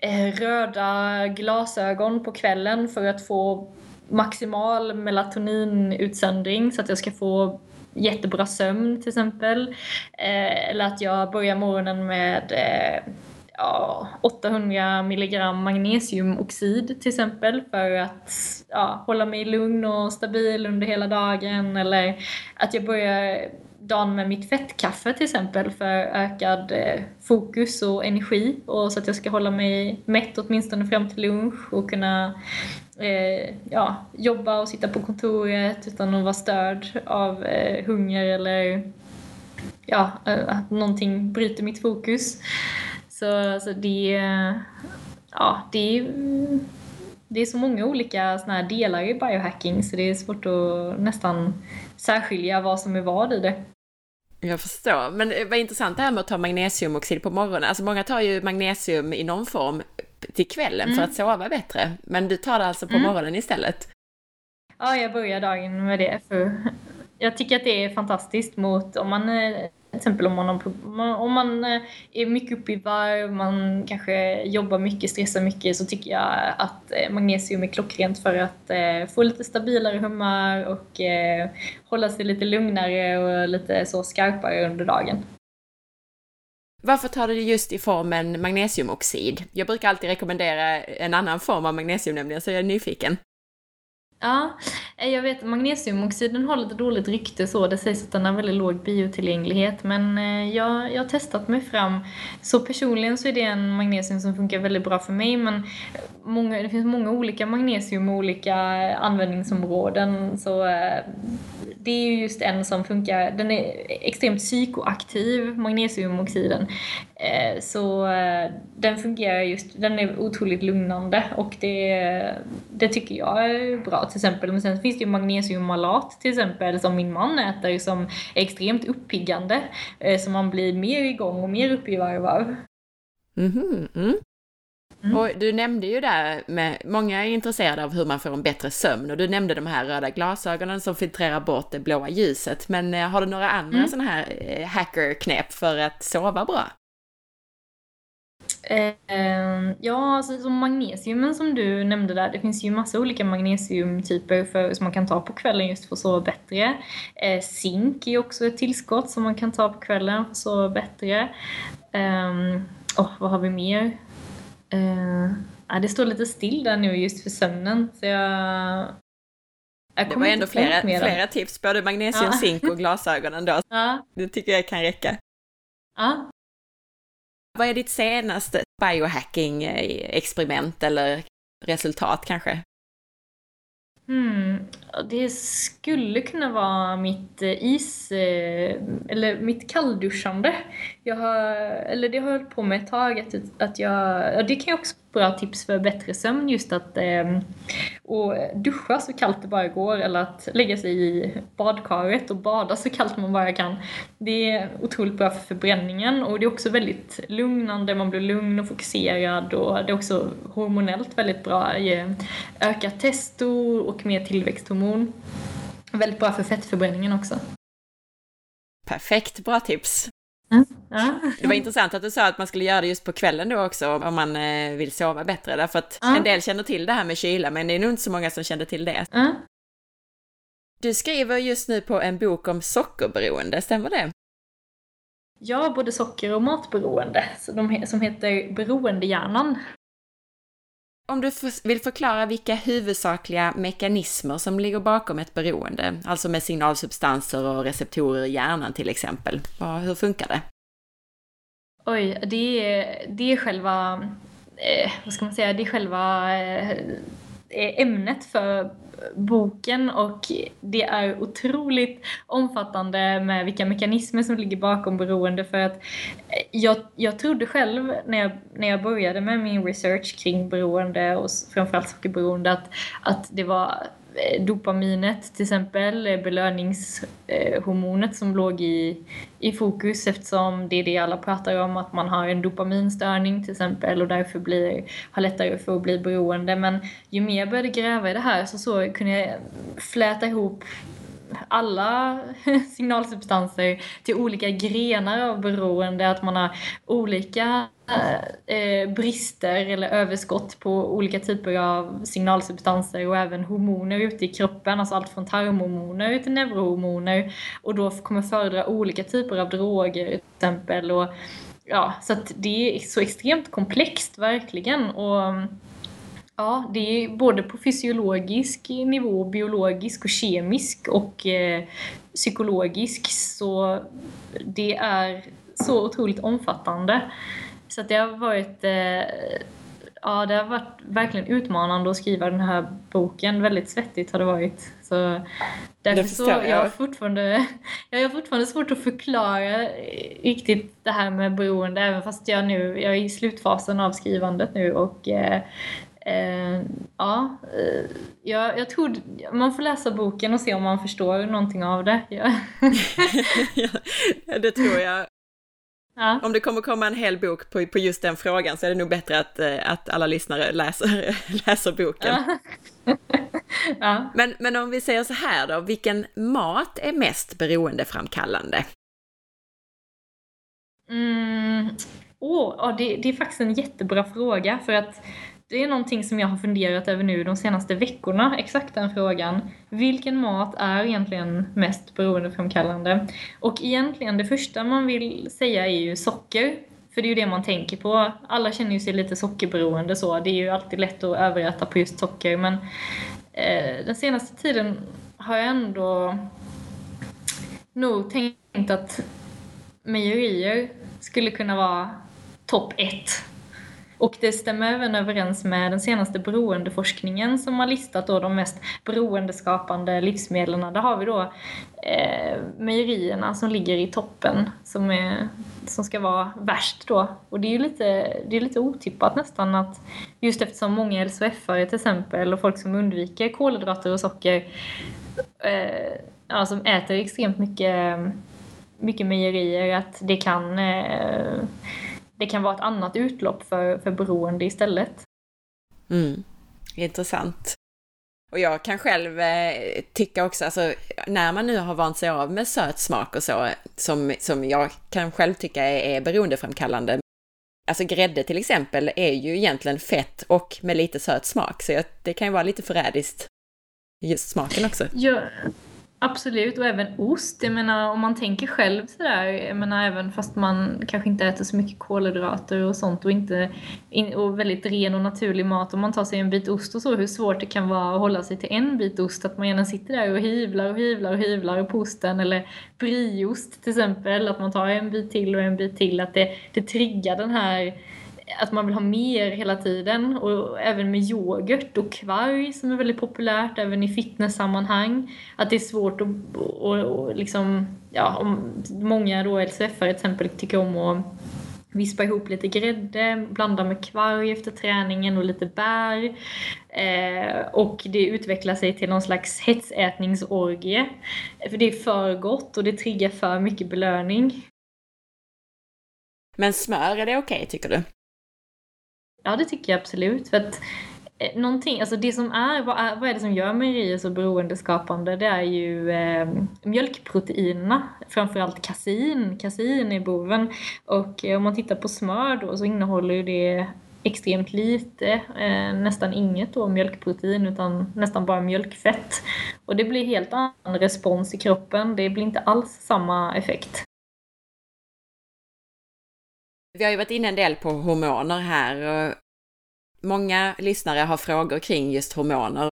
eh, röda glasögon på kvällen för att få maximal melatoninutsöndring så att jag ska få jättebra sömn till exempel. Eh, eller att jag börjar morgonen med eh, ja, 800 milligram magnesiumoxid till exempel för att ja, hålla mig lugn och stabil under hela dagen. Eller att jag börjar dagen med mitt fettkaffe till exempel för ökad eh, fokus och energi och så att jag ska hålla mig mätt åtminstone fram till lunch och kunna eh, ja, jobba och sitta på kontoret utan att vara störd av eh, hunger eller ja, eh, att någonting bryter mitt fokus. Så alltså det, ja, det, är, det är så många olika såna här delar i biohacking så det är svårt att nästan särskilja vad som är vad i det. Jag förstår, men eh, vad intressant det här med att ta magnesiumoxid på morgonen. Alltså många tar ju magnesium i någon form till kvällen mm. för att sova bättre, men du tar det alltså på mm. morgonen istället? Ja, jag börjar dagen med det. För jag tycker att det är fantastiskt mot om man till exempel om man, har, om man eh, är mycket uppe i varv, man kanske jobbar mycket, stressar mycket så tycker jag att eh, magnesium är klockrent för att eh, få lite stabilare humör och hålla sig lite lugnare och lite så skarpare under dagen. Varför tar du det just i formen magnesiumoxid? Jag brukar alltid rekommendera en annan form av magnesium nämligen, så jag är nyfiken. Ja, eh, jag vet magnesiumoxiden har lite dåligt rykte så. Det sägs att den har väldigt låg biotillgänglighet. Men eh, jag, jag har testat mig fram. Så personligen så är det en magnesium som funkar väldigt bra för mig. Men eh, många, det finns många olika magnesium och olika användningsområden. Så det är ju just en som funkar, den är extremt psykoaktiv, magnesiumoxiden. Så den fungerar just, den är otroligt lugnande och det, det tycker jag är bra till exempel. Men sen finns det ju magnesiummalat till exempel som min man äter som är extremt uppiggande. Eh, så man blir mer igång och mer uppe i varv varv. Mm mm. Mm. Och du nämnde ju där, med, många är intresserade av hur man får en bättre sömn och du nämnde de här röda glasögonen som filtrerar bort det blåa ljuset. Men eh, har du några andra mm. sådana här eh, hackerknep för att sova bra? Eh, ja, alltså, som magnesiumen som du nämnde där, det finns ju massa olika magnesiumtyper för, som man kan ta på kvällen just för att sova bättre. Eh, zink är också ett tillskott som man kan ta på kvällen för att sova bättre. Eh, oh, vad har vi mer? Eh, det står lite still där nu just för sömnen, så jag jag det var ändå flera, flera tips, både magnesium, ja. zink och glasögonen då. Ja. Det tycker jag kan räcka. Ja, vad är ditt senaste biohacking-experiment eh, eller resultat kanske? Mm, Det skulle kunna vara mitt eh, is, eh, eller mitt kallduschande. Jag har, eller det har jag hållit på med ett tag. Att, att jag, det kan jag också bra tips för bättre sömn just att eh, och duscha så kallt det bara går eller att lägga sig i badkaret och bada så kallt man bara kan. Det är otroligt bra för förbränningen och det är också väldigt lugnande, man blir lugn och fokuserad och det är också hormonellt väldigt bra, ökar testo och mer tillväxthormon. Väldigt bra för fettförbränningen också. Perfekt, bra tips. Det var intressant att du sa att man skulle göra det just på kvällen då också om man eh, vill sova bättre. Därför att en del känner till det här med kyla men det är nog inte så många som känner till det. Du skriver just nu på en bok om sockerberoende, stämmer det? Ja, både socker och matberoende, som heter Beroendehjärnan. Om du vill förklara vilka huvudsakliga mekanismer som ligger bakom ett beroende, alltså med signalsubstanser och receptorer i hjärnan till exempel. Hur funkar det? Oj, det är, det är själva, eh, vad ska man säga, det är själva eh, Eh, ämnet för boken och det är otroligt omfattande med vilka mekanismer som ligger bakom beroende för att eh, jag, jag trodde själv när jag, när jag började med min research kring beroende och framförallt sockerberoende att, att det var Eh, dopaminet till exempel, eh, belöningshormonet som låg i, i fokus eftersom det är det alla pratar om, att man har en dopaminstörning till exempel och därför blir, har lättare för att bli beroende. Men ju mer jag började gräva i det här så, så kunde jag fläta ihop alla signalsubstanser till olika grenar av beroende, att man har olika Eh, eh, brister eller överskott på olika typer av signalsubstanser och även hormoner ute i kroppen, alltså allt från tarmhormoner till neurohormoner och då kommer föredra olika typer av droger till exempel. Och, ja, så att det är så extremt komplext verkligen. Och Ja, det är både på fysiologisk nivå, biologisk och kemisk och eh, psykologisk så det är så otroligt omfattande. Så det har varit eh, Ja, det har varit verkligen utmanande att skriva den här boken. Väldigt svettigt har det varit. Så därför så jag. jag fortfarande, jag har fortfarande svårt att förklara riktigt det här med beroende även fast jag nu, jag är i slutfasen av skrivandet nu och eh, Eh, ja, eh, jag, jag tror man får läsa boken och se om man förstår någonting av det. Ja. ja, det tror jag. Ja. Om det kommer komma en hel bok på, på just den frågan så är det nog bättre att, eh, att alla lyssnare läser, läser boken. Ja. ja. Men, men om vi säger så här då, vilken mat är mest beroendeframkallande? Mm. Oh, det, det är faktiskt en jättebra fråga för att det är någonting som jag har funderat över nu de senaste veckorna, exakt den frågan. Vilken mat är egentligen mest beroendeframkallande? Och egentligen det första man vill säga är ju socker. För det är ju det man tänker på. Alla känner ju sig lite sockerberoende så. Det är ju alltid lätt att överäta på just socker. Men eh, den senaste tiden har jag ändå nog tänkt att mejerier skulle kunna vara topp ett och det stämmer även överens med den senaste beroendeforskningen som har listat då de mest beroendeskapande livsmedlen. Där har vi då eh, mejerierna som ligger i toppen som, är, som ska vara värst då. Och det är ju lite, det är lite otippat nästan att just eftersom många LSHF-are till exempel och folk som undviker kolhydrater och socker eh, ja, som äter extremt mycket, mycket mejerier att det kan eh, det kan vara ett annat utlopp för, för beroende istället. Mm. Intressant. Och jag kan själv eh, tycka också, alltså när man nu har vant sig av med söt smak och så, som, som jag kan själv tycka är, är beroendeframkallande. Alltså grädde till exempel är ju egentligen fett och med lite söt smak, så det kan ju vara lite förrädiskt, just smaken också. Ja, Absolut, och även ost. Jag menar om man tänker själv sådär, jag menar även fast man kanske inte äter så mycket kolhydrater och sånt och inte och väldigt ren och naturlig mat. Om man tar sig en bit ost och så, hur svårt det kan vara att hålla sig till en bit ost. Att man gärna sitter där och hyvlar och hyvlar och hyvlar på osten. Eller brieost till exempel, att man tar en bit till och en bit till. Att det, det triggar den här att man vill ha mer hela tiden och även med yoghurt och kvarg som är väldigt populärt även i fitnesssammanhang. Att det är svårt att och, och liksom, ja, om många då LCF till exempel tycker om att vispa ihop lite grädde, blanda med kvarg efter träningen och lite bär. Eh, och det utvecklar sig till någon slags hetsätningsorgie. För det är för gott och det triggar för mycket belöning. Men smör, är det okej okay, tycker du? Ja, det tycker jag absolut. För att eh, någonting, alltså det som är, vad är, vad är det som gör mejerier så beroendeskapande? Det är ju eh, mjölkproteinerna, framförallt kasein. Kasein är boven. Och eh, om man tittar på smör då så innehåller ju det extremt lite, eh, nästan inget då mjölkprotein utan nästan bara mjölkfett. Och det blir helt annan respons i kroppen, det blir inte alls samma effekt. Vi har ju varit inne en del på hormoner här många lyssnare har frågor kring just hormoner.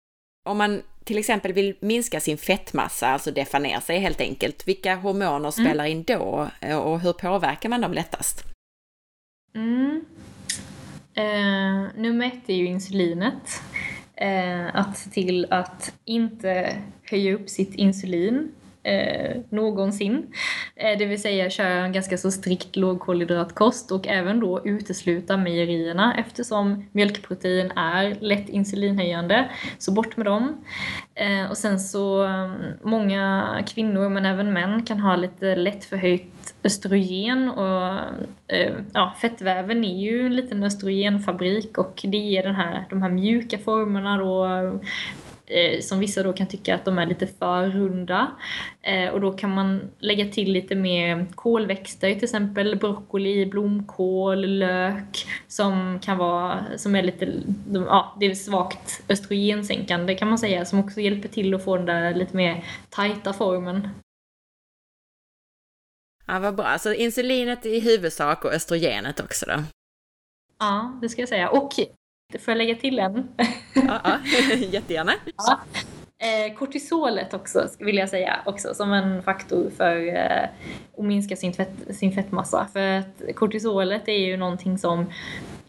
Om man till exempel vill minska sin fettmassa, alltså deffa ner sig helt enkelt, vilka hormoner mm. spelar in då och hur påverkar man dem lättast? Mm. Eh, nummer ett är ju insulinet. Eh, att se till att inte höja upp sitt insulin eh, någonsin. Eh, det vill säga köra en ganska så strikt lågkolhydratkost och även då utesluta mejerierna eftersom mjölkprotein är lätt insulinhöjande. Så bort med dem. Eh, och sen så mm, många kvinnor men även män kan ha lite lätt förhöjt östrogen och eh, ja, fettväven är ju en liten östrogenfabrik och det ger den här, de här mjuka formerna då eh, som vissa då kan tycka att de är lite för runda. Eh, och då kan man lägga till lite mer kolväxter, till exempel broccoli, blomkål, lök som kan vara, som är lite, ja, det är svagt östrogensänkande kan man säga, som också hjälper till att få den där lite mer tajta formen. Ja, vad bra. Så insulinet i huvudsak och östrogenet också då? Ja, det ska jag säga. Och Får jag lägga till en? Ja, ja. jättegärna. Ja. Eh, kortisolet också, vill jag säga, också som en faktor för eh, att minska sin, fett, sin fettmassa. För att kortisolet är ju någonting som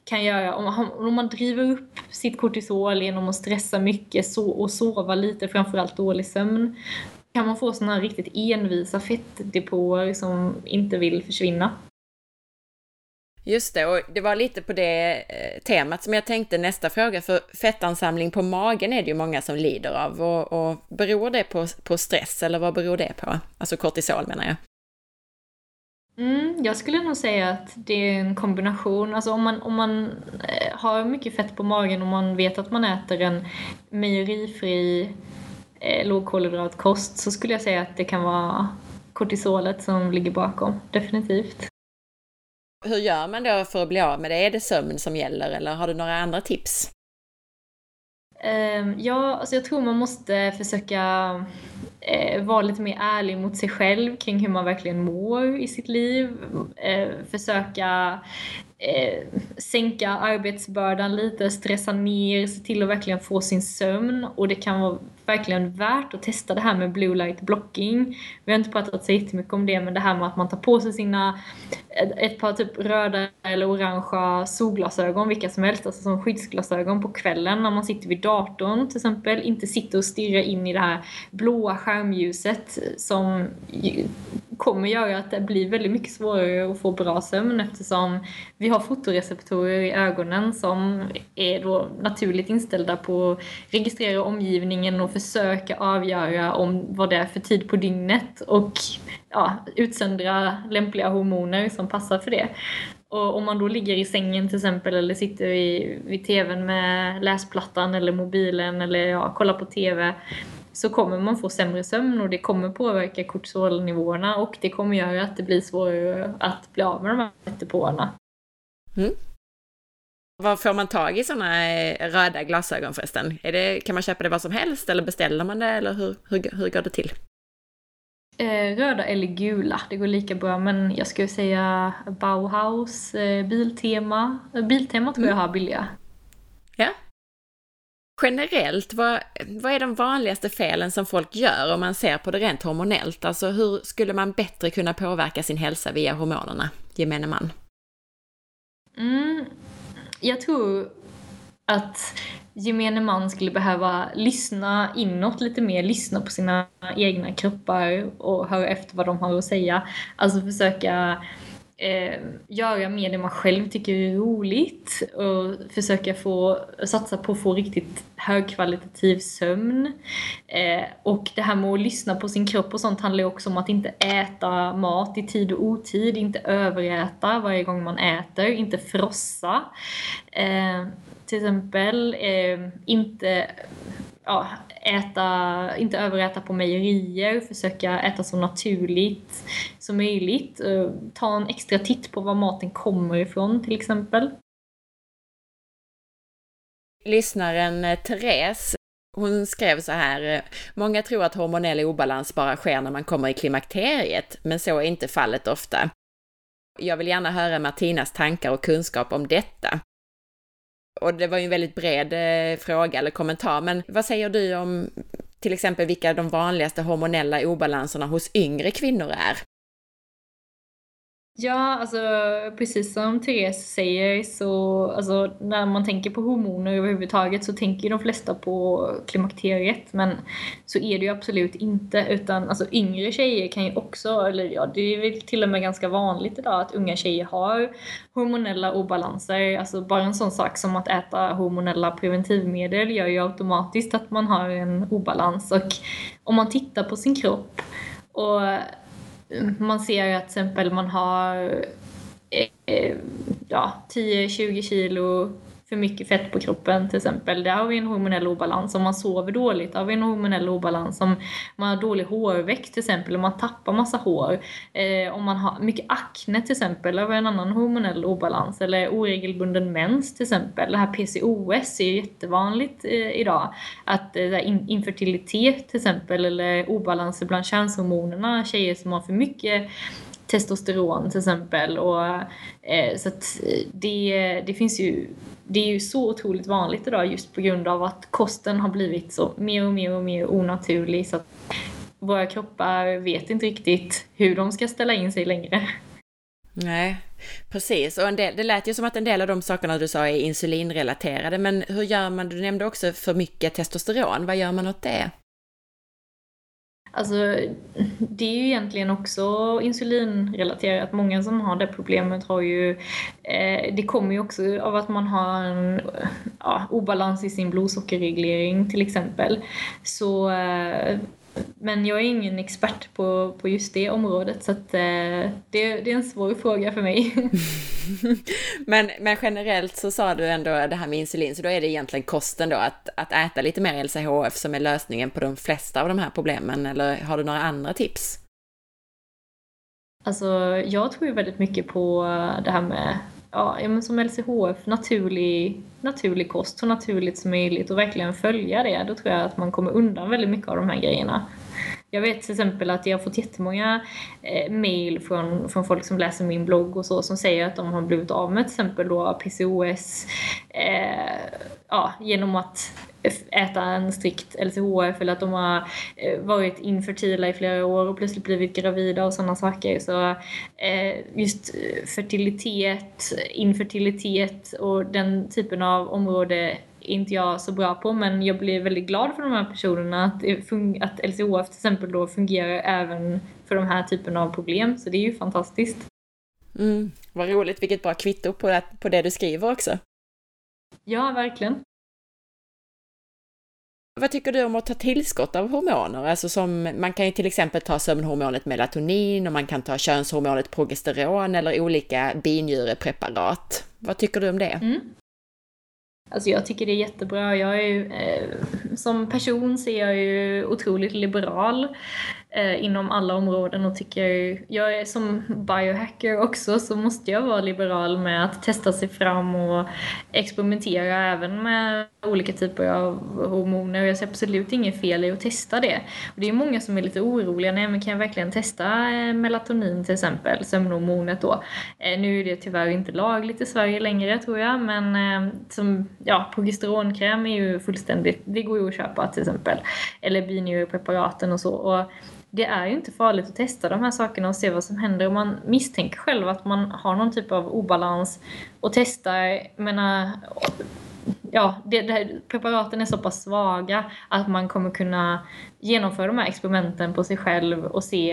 kan göra, om man, om man driver upp sitt kortisol genom att stressa mycket so och sova lite, framförallt dålig sömn, kan man få sådana riktigt envisa fettdepåer som inte vill försvinna. Just det, och det var lite på det eh, temat som jag tänkte nästa fråga, för fettansamling på magen är det ju många som lider av. Och, och beror det på, på stress, eller vad beror det på? Alltså kortisol menar jag. Mm, jag skulle nog säga att det är en kombination. Alltså om man, om man eh, har mycket fett på magen och man vet att man äter en mejerifri eh, lågkolhydratkost så skulle jag säga att det kan vara kortisolet som ligger bakom, definitivt hur gör man då för att bli av med det? Är det sömn som gäller eller har du några andra tips? Ehm, ja, alltså jag tror man måste försöka eh, vara lite mer ärlig mot sig själv kring hur man verkligen mår i sitt liv. Eh, försöka eh, sänka arbetsbördan lite, stressa ner, se till att verkligen få sin sömn. Och det kan vara verkligen värt att testa det här med blue light blocking. Vi har inte pratat så jättemycket om det, men det här med att man tar på sig sina ett par typ röda eller orangea solglasögon, vilka som helst, alltså som skyddsglasögon på kvällen när man sitter vid datorn till exempel. Inte sitta och stirra in i det här blåa skärmljuset som kommer göra att det blir väldigt mycket svårare att få bra sömn eftersom vi har fotoreceptorer i ögonen som är då naturligt inställda på att registrera omgivningen och försöka avgöra om vad det är för tid på dygnet och ja, utsöndra lämpliga hormoner som passar för det. Och om man då ligger i sängen till exempel eller sitter vid, vid tvn med läsplattan eller mobilen eller ja, kollar på tv så kommer man få sämre sömn och det kommer påverka kortisolnivåerna och det kommer göra att det blir svårare att bli av med de här depåerna. Mm. Var får man tag i sådana eh, röda glasögon förresten? Det, kan man köpa det var som helst eller beställer man det eller hur, hur, hur går det till? Eh, röda eller gula, det går lika bra men jag skulle säga Bauhaus, eh, Biltema. Biltema tror jag mm. har billiga. Ja. Generellt, vad, vad är de vanligaste felen som folk gör om man ser på det rent hormonellt? Alltså hur skulle man bättre kunna påverka sin hälsa via hormonerna, gemene man? Mm, jag tror att gemene man skulle behöva lyssna inåt lite mer, lyssna på sina egna kroppar och höra efter vad de har att säga. Alltså försöka eh, göra mer det man själv tycker är roligt och försöka få, satsa på att få riktigt högkvalitativ sömn. Eh, och det här med att lyssna på sin kropp och sånt handlar ju också om att inte äta mat i tid och otid, inte överäta varje gång man äter, inte frossa. Eh, till exempel, eh, inte ja, äta, inte överäta på mejerier, försöka äta så naturligt som möjligt. Eh, ta en extra titt på var maten kommer ifrån till exempel. Lyssnaren eh, Therese hon skrev så här, eh, många tror att hormonell obalans bara sker när man kommer i klimakteriet, men så är inte fallet ofta. Jag vill gärna höra Martinas tankar och kunskap om detta. Och det var ju en väldigt bred eh, fråga eller kommentar, men vad säger du om till exempel vilka de vanligaste hormonella obalanserna hos yngre kvinnor är? Ja, alltså precis som Therese säger så alltså, när man tänker på hormoner överhuvudtaget så tänker de flesta på klimakteriet men så är det ju absolut inte utan alltså yngre tjejer kan ju också, eller ja det är väl till och med ganska vanligt idag att unga tjejer har hormonella obalanser. Alltså bara en sån sak som att äta hormonella preventivmedel gör ju automatiskt att man har en obalans och om man tittar på sin kropp och man ser att till exempel man har eh, eh ja, 10-20 kilo för mycket fett på kroppen till exempel. Där har vi en hormonell obalans. Om man sover dåligt har vi en hormonell obalans. Om man har dålig hårväxt till exempel, om man tappar massa hår. Eh, om man har mycket akne till exempel där har vi en annan hormonell obalans. Eller oregelbunden mens till exempel. Det här PCOS är jättevanligt eh, idag. Att eh, in, infertilitet till exempel eller obalanser bland könshormonerna. Tjejer som har för mycket testosteron till exempel. Och, eh, så att eh, det, det finns ju det är ju så otroligt vanligt idag just på grund av att kosten har blivit så mer och mer och mer onaturlig så att våra kroppar vet inte riktigt hur de ska ställa in sig längre. Nej, precis. Och en del, det lät ju som att en del av de sakerna du sa är insulinrelaterade, men hur gör man? Du nämnde också för mycket testosteron. Vad gör man åt det? Alltså, det är ju egentligen också insulinrelaterat. Många som har det problemet har ju... Eh, det kommer ju också av att man har en ja, obalans i sin blodsockerreglering till exempel. Så eh, men jag är ingen expert på, på just det området så att, eh, det, det är en svår fråga för mig. men, men generellt så sa du ändå det här med insulin, så då är det egentligen kosten då, att, att äta lite mer LCHF som är lösningen på de flesta av de här problemen, eller har du några andra tips? Alltså, jag tror ju väldigt mycket på det här med ja, men som LCHF, naturlig, naturlig kost så naturligt som möjligt och verkligen följa det. Då tror jag att man kommer undan väldigt mycket av de här grejerna. Jag vet till exempel att jag har fått jättemånga eh, mail från, från folk som läser min blogg och så som säger att de har blivit av med till exempel då PCOS eh, ja, genom att äta en strikt LCHF eller att de har eh, varit infertila i flera år och plötsligt blivit gravida och sådana saker. Så eh, just fertilitet, infertilitet och den typen av område inte jag så bra på men jag blir väldigt glad för de här personerna att, att LCHF till exempel då fungerar även för de här typen av problem så det är ju fantastiskt. Mm, vad roligt, vilket bra kvitto på det, på det du skriver också. Ja, verkligen. Vad tycker du om att ta tillskott av hormoner? Alltså som, man kan ju till exempel ta sömnhormonet melatonin och man kan ta könshormonet progesteron eller olika binjurepreparat. Vad tycker du om det? Mm. Alltså jag tycker det är jättebra. Jag är ju, eh, som person så är jag ju otroligt liberal Eh, inom alla områden och tycker, jag är som biohacker också så måste jag vara liberal med att testa sig fram och experimentera även med olika typer av hormoner. Jag ser absolut inget fel i att testa det. Och det är många som är lite oroliga, nej men kan jag verkligen testa eh, melatonin till exempel, sömnhormonet då? Eh, nu är det tyvärr inte lagligt i Sverige längre tror jag, men eh, som, ja, progesteronkräm är ju fullständigt, det går ju att köpa till exempel. Eller binjurepreparaten och så. Och det är ju inte farligt att testa de här sakerna och se vad som händer. Om man misstänker själv att man har någon typ av obalans och testar, menar, ja, det, det, preparaten är så pass svaga att man kommer kunna genomföra de här experimenten på sig själv och se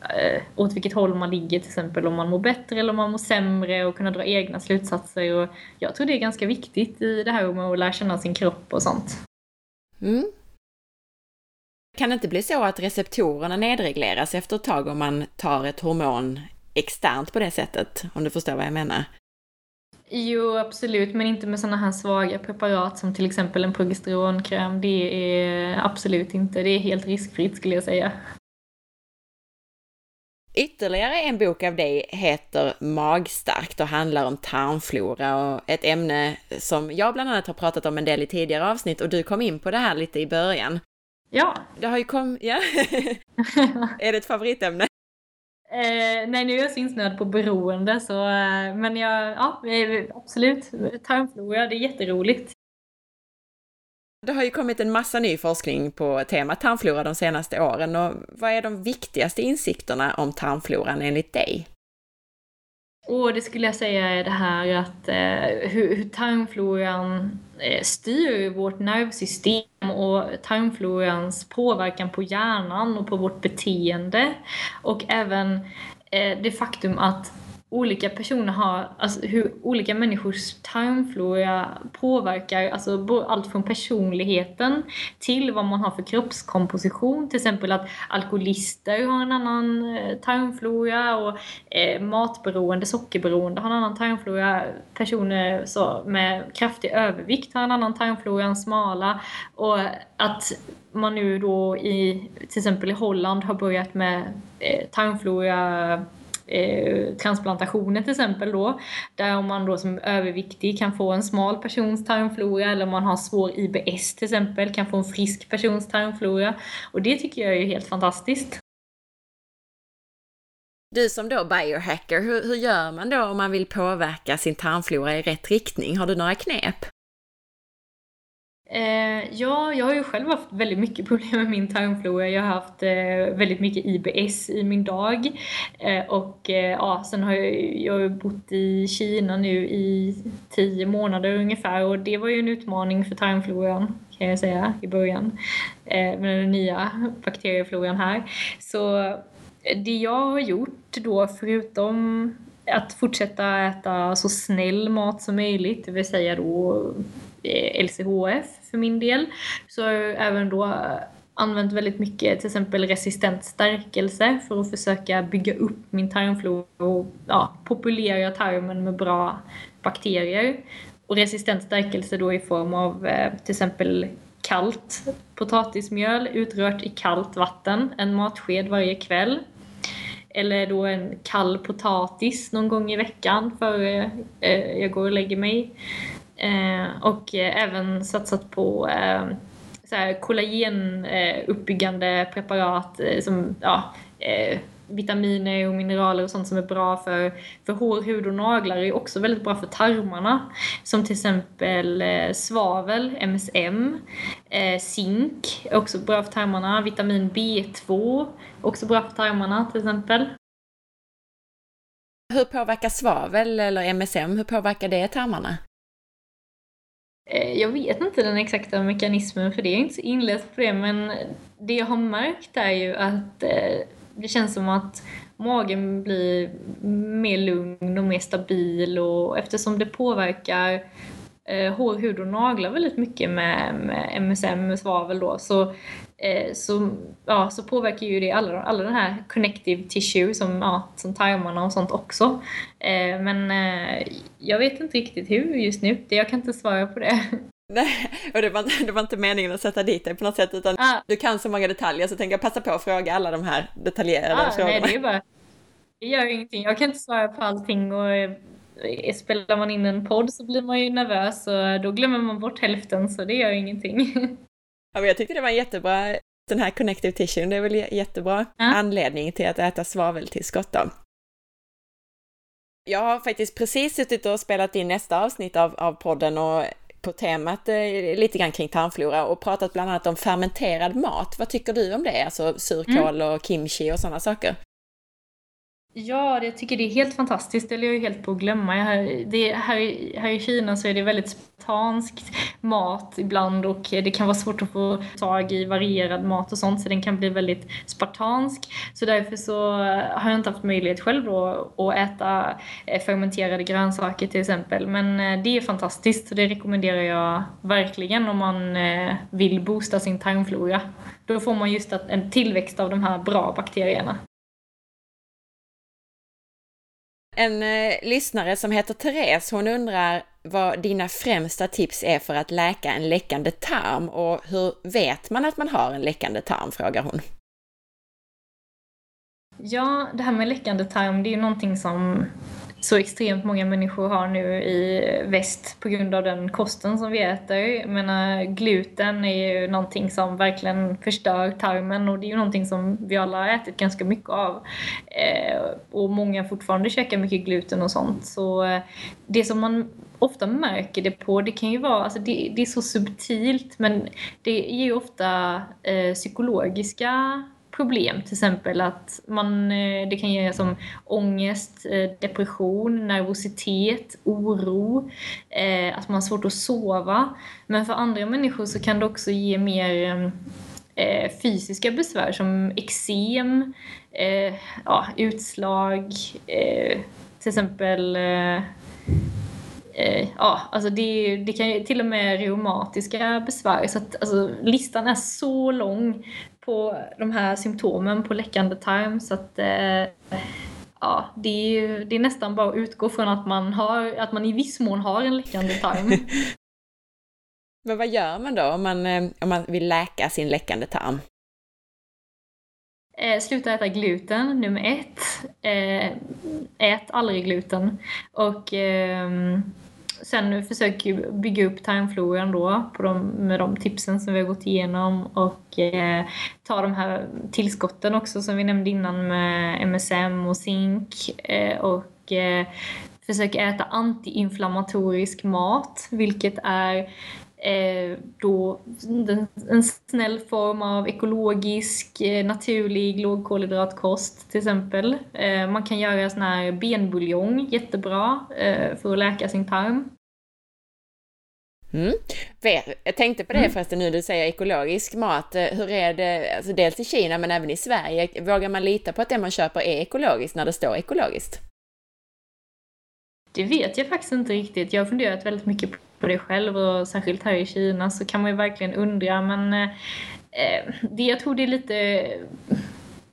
eh, åt vilket håll man ligger till exempel om man mår bättre eller om man mår sämre och kunna dra egna slutsatser. Och jag tror det är ganska viktigt i det här med att lära känna sin kropp och sånt. Mm, kan det inte bli så att receptorerna nedregleras efter ett tag om man tar ett hormon externt på det sättet? Om du förstår vad jag menar? Jo, absolut, men inte med sådana här svaga preparat som till exempel en progesteronkräm. Det är absolut inte, det är helt riskfritt skulle jag säga. Ytterligare en bok av dig heter Magstarkt och handlar om tarmflora och ett ämne som jag bland annat har pratat om en del i tidigare avsnitt och du kom in på det här lite i början. Ja. Det har ju kommit, ja. är det ett favoritämne? Eh, nej, nu är jag så insnöad på beroende så, eh, men jag, ja, absolut. Tarmflora, det är jätteroligt. Det har ju kommit en massa ny forskning på temat tarmflora de senaste åren och vad är de viktigaste insikterna om tarmfloran enligt dig? Och det skulle jag säga är det här att eh, hur, hur tarmfloran eh, styr vårt nervsystem och tarmflorans påverkan på hjärnan och på vårt beteende. Och även eh, det faktum att olika personer har, alltså hur olika människors tarmflora påverkar alltså allt från personligheten till vad man har för kroppskomposition. Till exempel att alkoholister har en annan eh, tarmflora och eh, matberoende, sockerberoende har en annan tarmflora. Personer så, med kraftig övervikt har en annan tarmflora än smala. Och att man nu då i till exempel i Holland har börjat med eh, tarmflora eh, transplantationer till exempel då. Där om man då som överviktig kan få en smal persons tarmflora eller om man har svår IBS till exempel kan få en frisk persons tarmflora. Och det tycker jag är helt fantastiskt. Du som då biohacker, hur, hur gör man då om man vill påverka sin tarmflora i rätt riktning? Har du några knep? Eh, ja, jag har ju själv haft väldigt mycket problem med min tarmflora. Jag har haft eh, väldigt mycket IBS i min dag. Eh, och eh, ja, sen har jag, jag har bott i Kina nu i tio månader ungefär och det var ju en utmaning för tarmfloran kan jag säga i början. Eh, med den nya bakteriefloran här. Så eh, det jag har gjort då förutom att fortsätta äta så snäll mat som möjligt, det vill säga då Eh, LCHF för min del. Så har jag även då eh, använt väldigt mycket till exempel resistent stärkelse för att försöka bygga upp min tarmflora och ja, populera tarmen med bra bakterier. Och resistent stärkelse då i form av eh, till exempel kallt potatismjöl utrört i kallt vatten, en matsked varje kväll. Eller då en kall potatis någon gång i veckan före jag går och lägger mig. Eh, och eh, även satsat på eh, så här, kollagenuppbyggande eh, preparat eh, som ja, eh, vitaminer och mineraler och sånt som är bra för, för hår, hud och naglar är också väldigt bra för tarmarna. Som till exempel eh, svavel, MSM, eh, zink är också bra för tarmarna, vitamin B2 också bra för tarmarna till exempel. Hur påverkar svavel eller MSM, hur påverkar det tarmarna? Eh, jag vet inte den exakta mekanismen för det, jag är inte så inläst på det, men det jag har märkt är ju att eh, det känns som att magen blir mer lugn och mer stabil och eftersom det påverkar eh, hår, hud och naglar väldigt mycket med, med MSM, med svavel då, så, så, ja, så påverkar ju det alla, alla den här connective tissue som, ja, som tarmarna och sånt också. Eh, men eh, jag vet inte riktigt hur just nu, jag kan inte svara på det. Nej, och det var, det var inte meningen att sätta dit dig på något sätt, utan ah. du kan så många detaljer så tänker jag passa på att fråga alla de här detaljerade ah, frågorna. Nej, det är bara, det gör ingenting. Jag kan inte svara på allting och Eh, spelar man in en podd så blir man ju nervös och då glömmer man bort hälften så det gör ingenting. Ja, men jag tyckte det var jättebra, den här connective tissue, det är väl jättebra ja. anledning till att äta svaveltillskott då. Jag har faktiskt precis suttit och spelat in nästa avsnitt av, av podden och på temat eh, lite grann kring tarmflora och pratat bland annat om fermenterad mat. Vad tycker du om det? Alltså surkål mm. och kimchi och sådana saker? Ja, jag tycker det är helt fantastiskt. Det är jag ju helt på att glömma. Här, det, här, här i Kina så är det väldigt spartansk mat ibland och det kan vara svårt att få tag i varierad mat och sånt så den kan bli väldigt spartansk. Så därför så har jag inte haft möjlighet själv då att äta eh, fermenterade grönsaker till exempel. Men eh, det är fantastiskt och det rekommenderar jag verkligen om man eh, vill boosta sin tarmflora. Då får man just en tillväxt av de här bra bakterierna. En eh, lyssnare som heter Therese, hon undrar vad dina främsta tips är för att läka en läckande tarm och hur vet man att man har en läckande tarm, frågar hon. Ja, det här med läckande tarm, det är ju någonting som så extremt många människor har nu i väst på grund av den kosten som vi äter. Jag menar, gluten är ju någonting som verkligen förstör tarmen och det är ju någonting som vi alla har ätit ganska mycket av. Eh, och många fortfarande käkar mycket gluten och sånt. Så eh, det som man ofta märker det på, det kan ju vara, alltså det, det är så subtilt men det ger ju ofta eh, psykologiska problem. Till exempel att man, eh, det kan ge som ångest, eh, depression, nervositet, oro, eh, att man har svårt att sova. Men för andra människor så kan det också ge mer fysiska besvär som eksem, ja, utslag, till exempel ja, alltså det, det kan ju till och med reumatiska besvär. Så att, alltså, listan är så lång på de här symptomen på läckande tarm så att eh, ja, det är, det är nästan bara att utgå från att man, har, att man i viss mån har en läckande tarm. Men vad gör man då om man, eh, om man vill läka sin läckande tarm? Eh, sluta äta gluten, nummer ett. Eh, ät aldrig gluten. Och eh, sen försöker vi bygga upp tarmfloran då på de, med de tipsen som vi har gått igenom och eh, ta de här tillskotten också som vi nämnde innan med MSM och zink eh, och eh, försök äta antiinflammatorisk mat vilket är då en snäll form av ekologisk, eh, naturlig lågkolhydratkost till exempel. Eh, man kan göra sån här benbuljong jättebra eh, för att läka sin tarm. Mm. Jag tänkte på det mm. förresten nu du säger ekologisk mat. Eh, hur är det, alltså dels i Kina men även i Sverige, vågar man lita på att det man köper är ekologiskt när det står ekologiskt? Det vet jag faktiskt inte riktigt. Jag har funderat väldigt mycket på det själv och särskilt här i Kina så kan man ju verkligen undra men eh, det, jag tror det är lite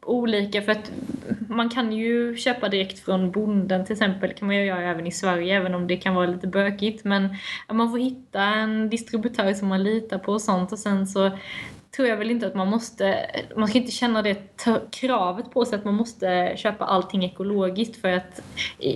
olika för att man kan ju köpa direkt från bonden till exempel kan man ju göra även i Sverige även om det kan vara lite bökigt men man får hitta en distributör som man litar på och sånt och sen så tror jag väl inte att man måste, man ska inte känna det kravet på sig att man måste köpa allting ekologiskt för att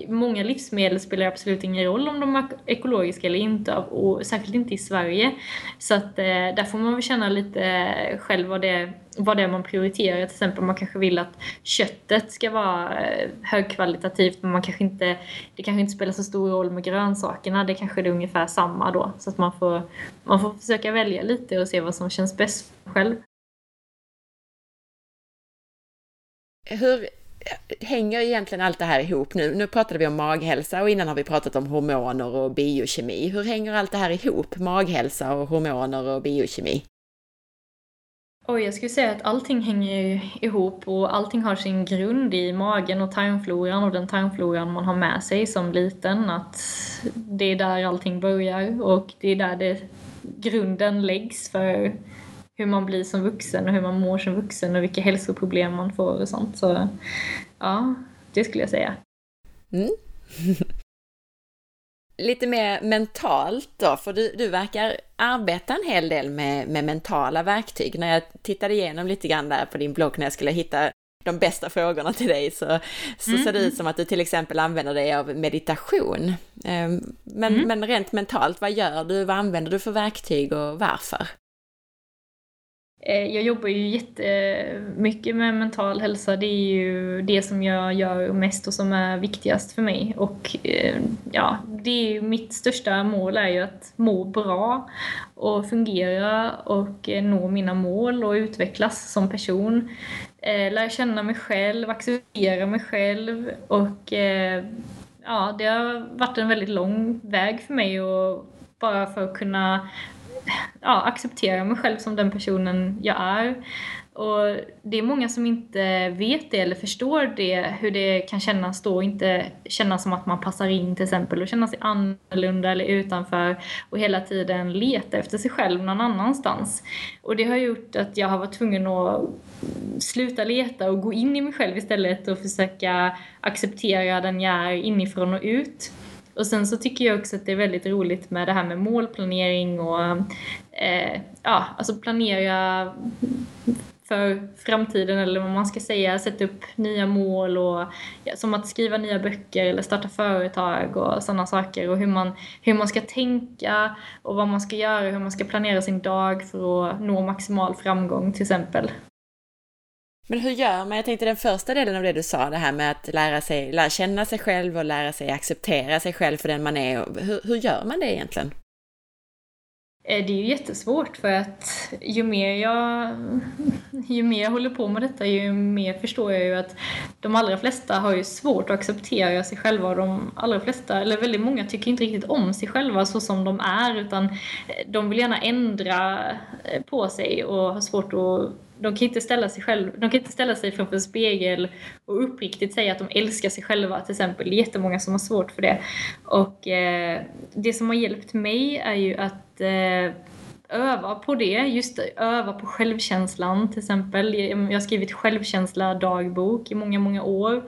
många livsmedel spelar absolut ingen roll om de är ekologiska eller inte och särskilt inte i Sverige. Så att eh, där får man väl känna lite själv vad det vad det är man prioriterar. Till exempel man kanske vill att köttet ska vara eh, högkvalitativt men man kanske inte, det kanske inte spelar så stor roll med grönsakerna. Det kanske är ungefär samma då. Så att man får, man får försöka välja lite och se vad som känns bäst själv. Hur hänger egentligen allt det här ihop nu? Nu pratade vi om maghälsa och innan har vi pratat om hormoner och biokemi. Hur hänger allt det här ihop? Maghälsa och hormoner och biokemi? Oj, jag skulle säga att allting hänger ihop och allting har sin grund i magen och tarmfloran och den tarmfloran man har med sig som liten. Att det är där allting börjar och det är där det, grunden läggs för hur man blir som vuxen och hur man mår som vuxen och vilka hälsoproblem man får och sånt. Så ja, det skulle jag säga. Mm. lite mer mentalt då, för du, du verkar arbeta en hel del med, med mentala verktyg. När jag tittade igenom lite grann där på din blogg när jag skulle hitta de bästa frågorna till dig så, så mm. ser det ut som att du till exempel använder dig av meditation. Ehm, men, mm. men rent mentalt, vad gör du? Vad använder du för verktyg och varför? Eh, jag jobbar ju jättemycket med mental hälsa. Det är ju det som jag gör mest och som är viktigast för mig. Och eh, ja, det är mitt största mål är ju att må bra och fungera och eh, nå mina mål och utvecklas som person. Lära känna mig själv, acceptera mig själv och ja, det har varit en väldigt lång väg för mig och bara för att kunna ja, acceptera mig själv som den personen jag är. Och det är många som inte vet det eller förstår det, hur det kan kännas då, inte känna som att man passar in till exempel och känna sig annorlunda eller utanför och hela tiden leta efter sig själv någon annanstans. Och det har gjort att jag har varit tvungen att sluta leta och gå in i mig själv istället och försöka acceptera den jag är inifrån och ut. Och sen så tycker jag också att det är väldigt roligt med det här med målplanering och eh, ja, alltså planera för framtiden eller vad man ska säga, sätta upp nya mål och ja, som att skriva nya böcker eller starta företag och sådana saker och hur man, hur man ska tänka och vad man ska göra, hur man ska planera sin dag för att nå maximal framgång till exempel. Men hur gör man? Jag tänkte den första delen av det du sa, det här med att lära sig, lära känna sig själv och lära sig acceptera sig själv för den man är. Hur, hur gör man det egentligen? Eh, det är ju jättesvårt för att ju mer jag, ju mer jag håller på med detta ju mer förstår jag ju att de allra flesta har ju svårt att acceptera sig själva och de allra flesta, eller väldigt många tycker inte riktigt om sig själva så som de är utan eh, de vill gärna ändra eh, på sig och har svårt att de kan inte ställa sig själv, de kan inte ställa sig framför en spegel och uppriktigt säga att de älskar sig själva till exempel. Det är jättemånga som har svårt för det. Och eh, det som har hjälpt mig är ju att eh, öva på det, just öva på självkänslan till exempel. Jag har skrivit självkänsla dagbok i många, många år.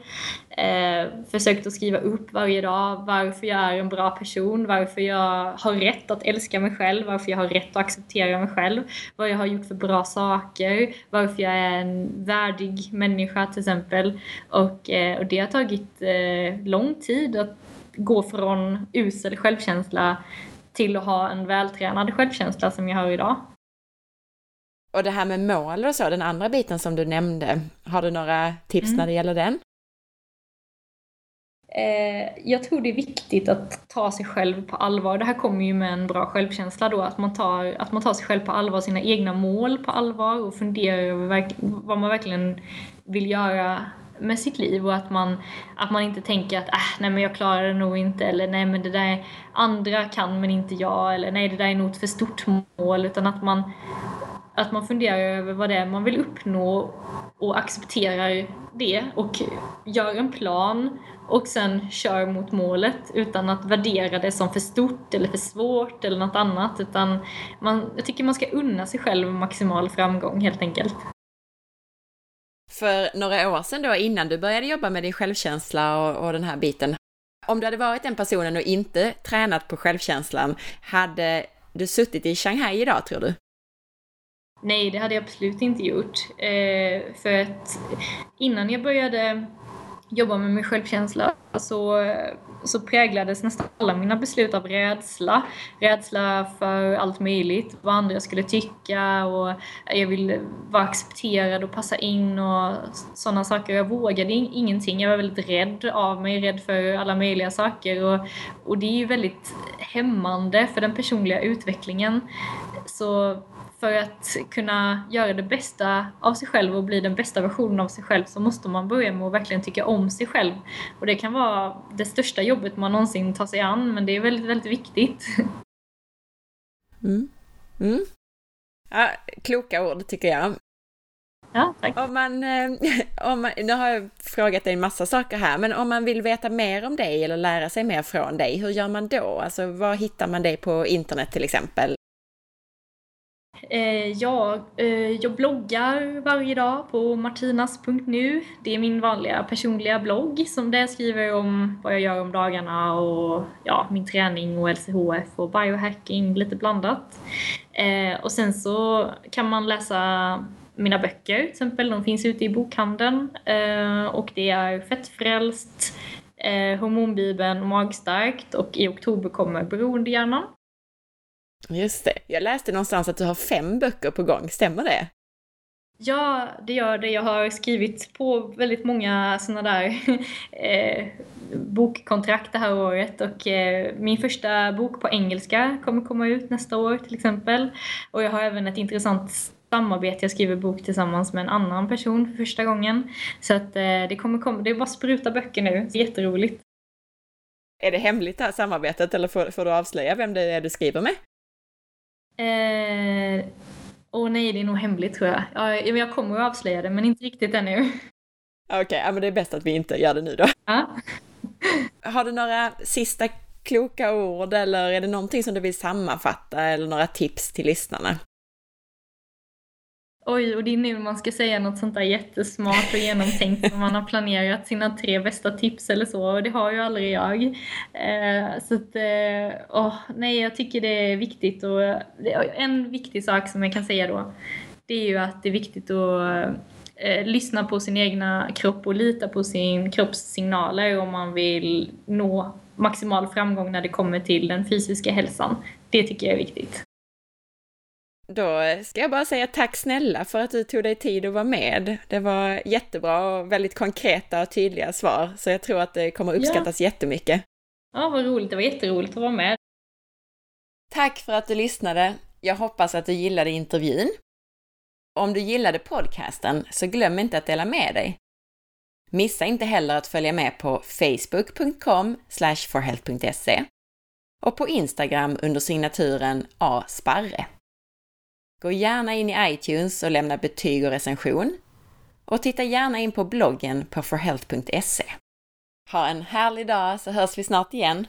Eh, försökt att skriva upp varje dag varför jag är en bra person, varför jag har rätt att älska mig själv, varför jag har rätt att acceptera mig själv, vad jag har gjort för bra saker, varför jag är en värdig människa till exempel. Och, eh, och det har tagit eh, lång tid att gå från usel självkänsla till att ha en vältränad självkänsla som jag har idag. Och det här med mål och så, den andra biten som du nämnde, har du några tips mm. när det gäller den? Eh, jag tror det är viktigt att ta sig själv på allvar. Det här kommer ju med en bra självkänsla då, att man tar, att man tar sig själv på allvar, sina egna mål på allvar och funderar över vad man verkligen vill göra med sitt liv och att man, att man inte tänker att äh, nej men jag klarar det nog inte eller nej men det där andra kan men inte jag eller nej det där är nog ett för stort mål utan att man, att man funderar över vad det är man vill uppnå och accepterar det och gör en plan och sen kör mot målet utan att värdera det som för stort eller för svårt eller något annat utan man, jag tycker man ska unna sig själv maximal framgång helt enkelt. För några år sedan då, innan du började jobba med din självkänsla och, och den här biten, om du hade varit den personen och inte tränat på självkänslan, hade du suttit i Shanghai idag tror du? Nej, det hade jag absolut inte gjort. Eh, för att innan jag började jobba med min självkänsla så, så präglades nästan alla mina beslut av rädsla. Rädsla för allt möjligt, vad andra skulle tycka och jag ville vara accepterad och passa in och sådana saker. Jag vågade ingenting, jag var väldigt rädd av mig, rädd för alla möjliga saker och, och det är ju väldigt hämmande för den personliga utvecklingen. Så för att kunna göra det bästa av sig själv och bli den bästa versionen av sig själv så måste man börja med att verkligen tycka om sig själv. Och det kan vara det största jobbet man någonsin tar sig an, men det är väldigt, väldigt viktigt. Mm. Mm. Ja, kloka ord tycker jag. Ja, tack. Om man, eh, om man, nu har jag frågat dig en massa saker här, men om man vill veta mer om dig eller lära sig mer från dig, hur gör man då? Alltså, var hittar man dig på internet till exempel? Eh, ja, eh, jag bloggar varje dag på martinas.nu. Det är min vanliga personliga blogg som där jag skriver om vad jag gör om dagarna och ja, min träning och LCHF och biohacking, lite blandat. Eh, och sen så kan man läsa mina böcker till exempel, de finns ute i bokhandeln eh, och det är Fettfrälst, eh, Hormonbibeln Magstarkt och i oktober kommer Beroendehjärnan. Just det. Jag läste någonstans att du har fem böcker på gång, stämmer det? Ja, det gör det. Jag har skrivit på väldigt många sådana där eh, bokkontrakt det här året och eh, min första bok på engelska kommer komma ut nästa år till exempel. Och jag har även ett intressant samarbete. Jag skriver bok tillsammans med en annan person för första gången. Så att eh, det kommer komma, det är bara spruta böcker nu. Jätteroligt. Är det hemligt det här samarbetet eller får, får du avslöja vem det är du skriver med? Eh, åh nej, det är nog hemligt tror jag. Ja, jag kommer att avslöja det, men inte riktigt ännu. Okej, okay, ja, men det är bäst att vi inte gör det nu då. Ja. Har du några sista kloka ord eller är det någonting som du vill sammanfatta eller några tips till lyssnarna? Oj, och det är nu man ska säga något sånt där jättesmart och genomtänkt som man har planerat sina tre bästa tips eller så och det har ju aldrig jag. Eh, så att, eh, åh, nej, jag tycker det är viktigt och en viktig sak som jag kan säga då, det är ju att det är viktigt att eh, lyssna på sin egna kropp och lita på sin kropps signaler om man vill nå maximal framgång när det kommer till den fysiska hälsan. Det tycker jag är viktigt. Då ska jag bara säga tack snälla för att du tog dig tid att vara med. Det var jättebra och väldigt konkreta och tydliga svar, så jag tror att det kommer uppskattas ja. jättemycket. Ja, vad roligt. Det var jätteroligt att vara med. Tack för att du lyssnade! Jag hoppas att du gillade intervjun. Om du gillade podcasten så glöm inte att dela med dig. Missa inte heller att följa med på facebook.com forhealth.se och på Instagram under signaturen asparre. Gå gärna in i iTunes och lämna betyg och recension. Och titta gärna in på bloggen på forhealth.se. Ha en härlig dag så hörs vi snart igen!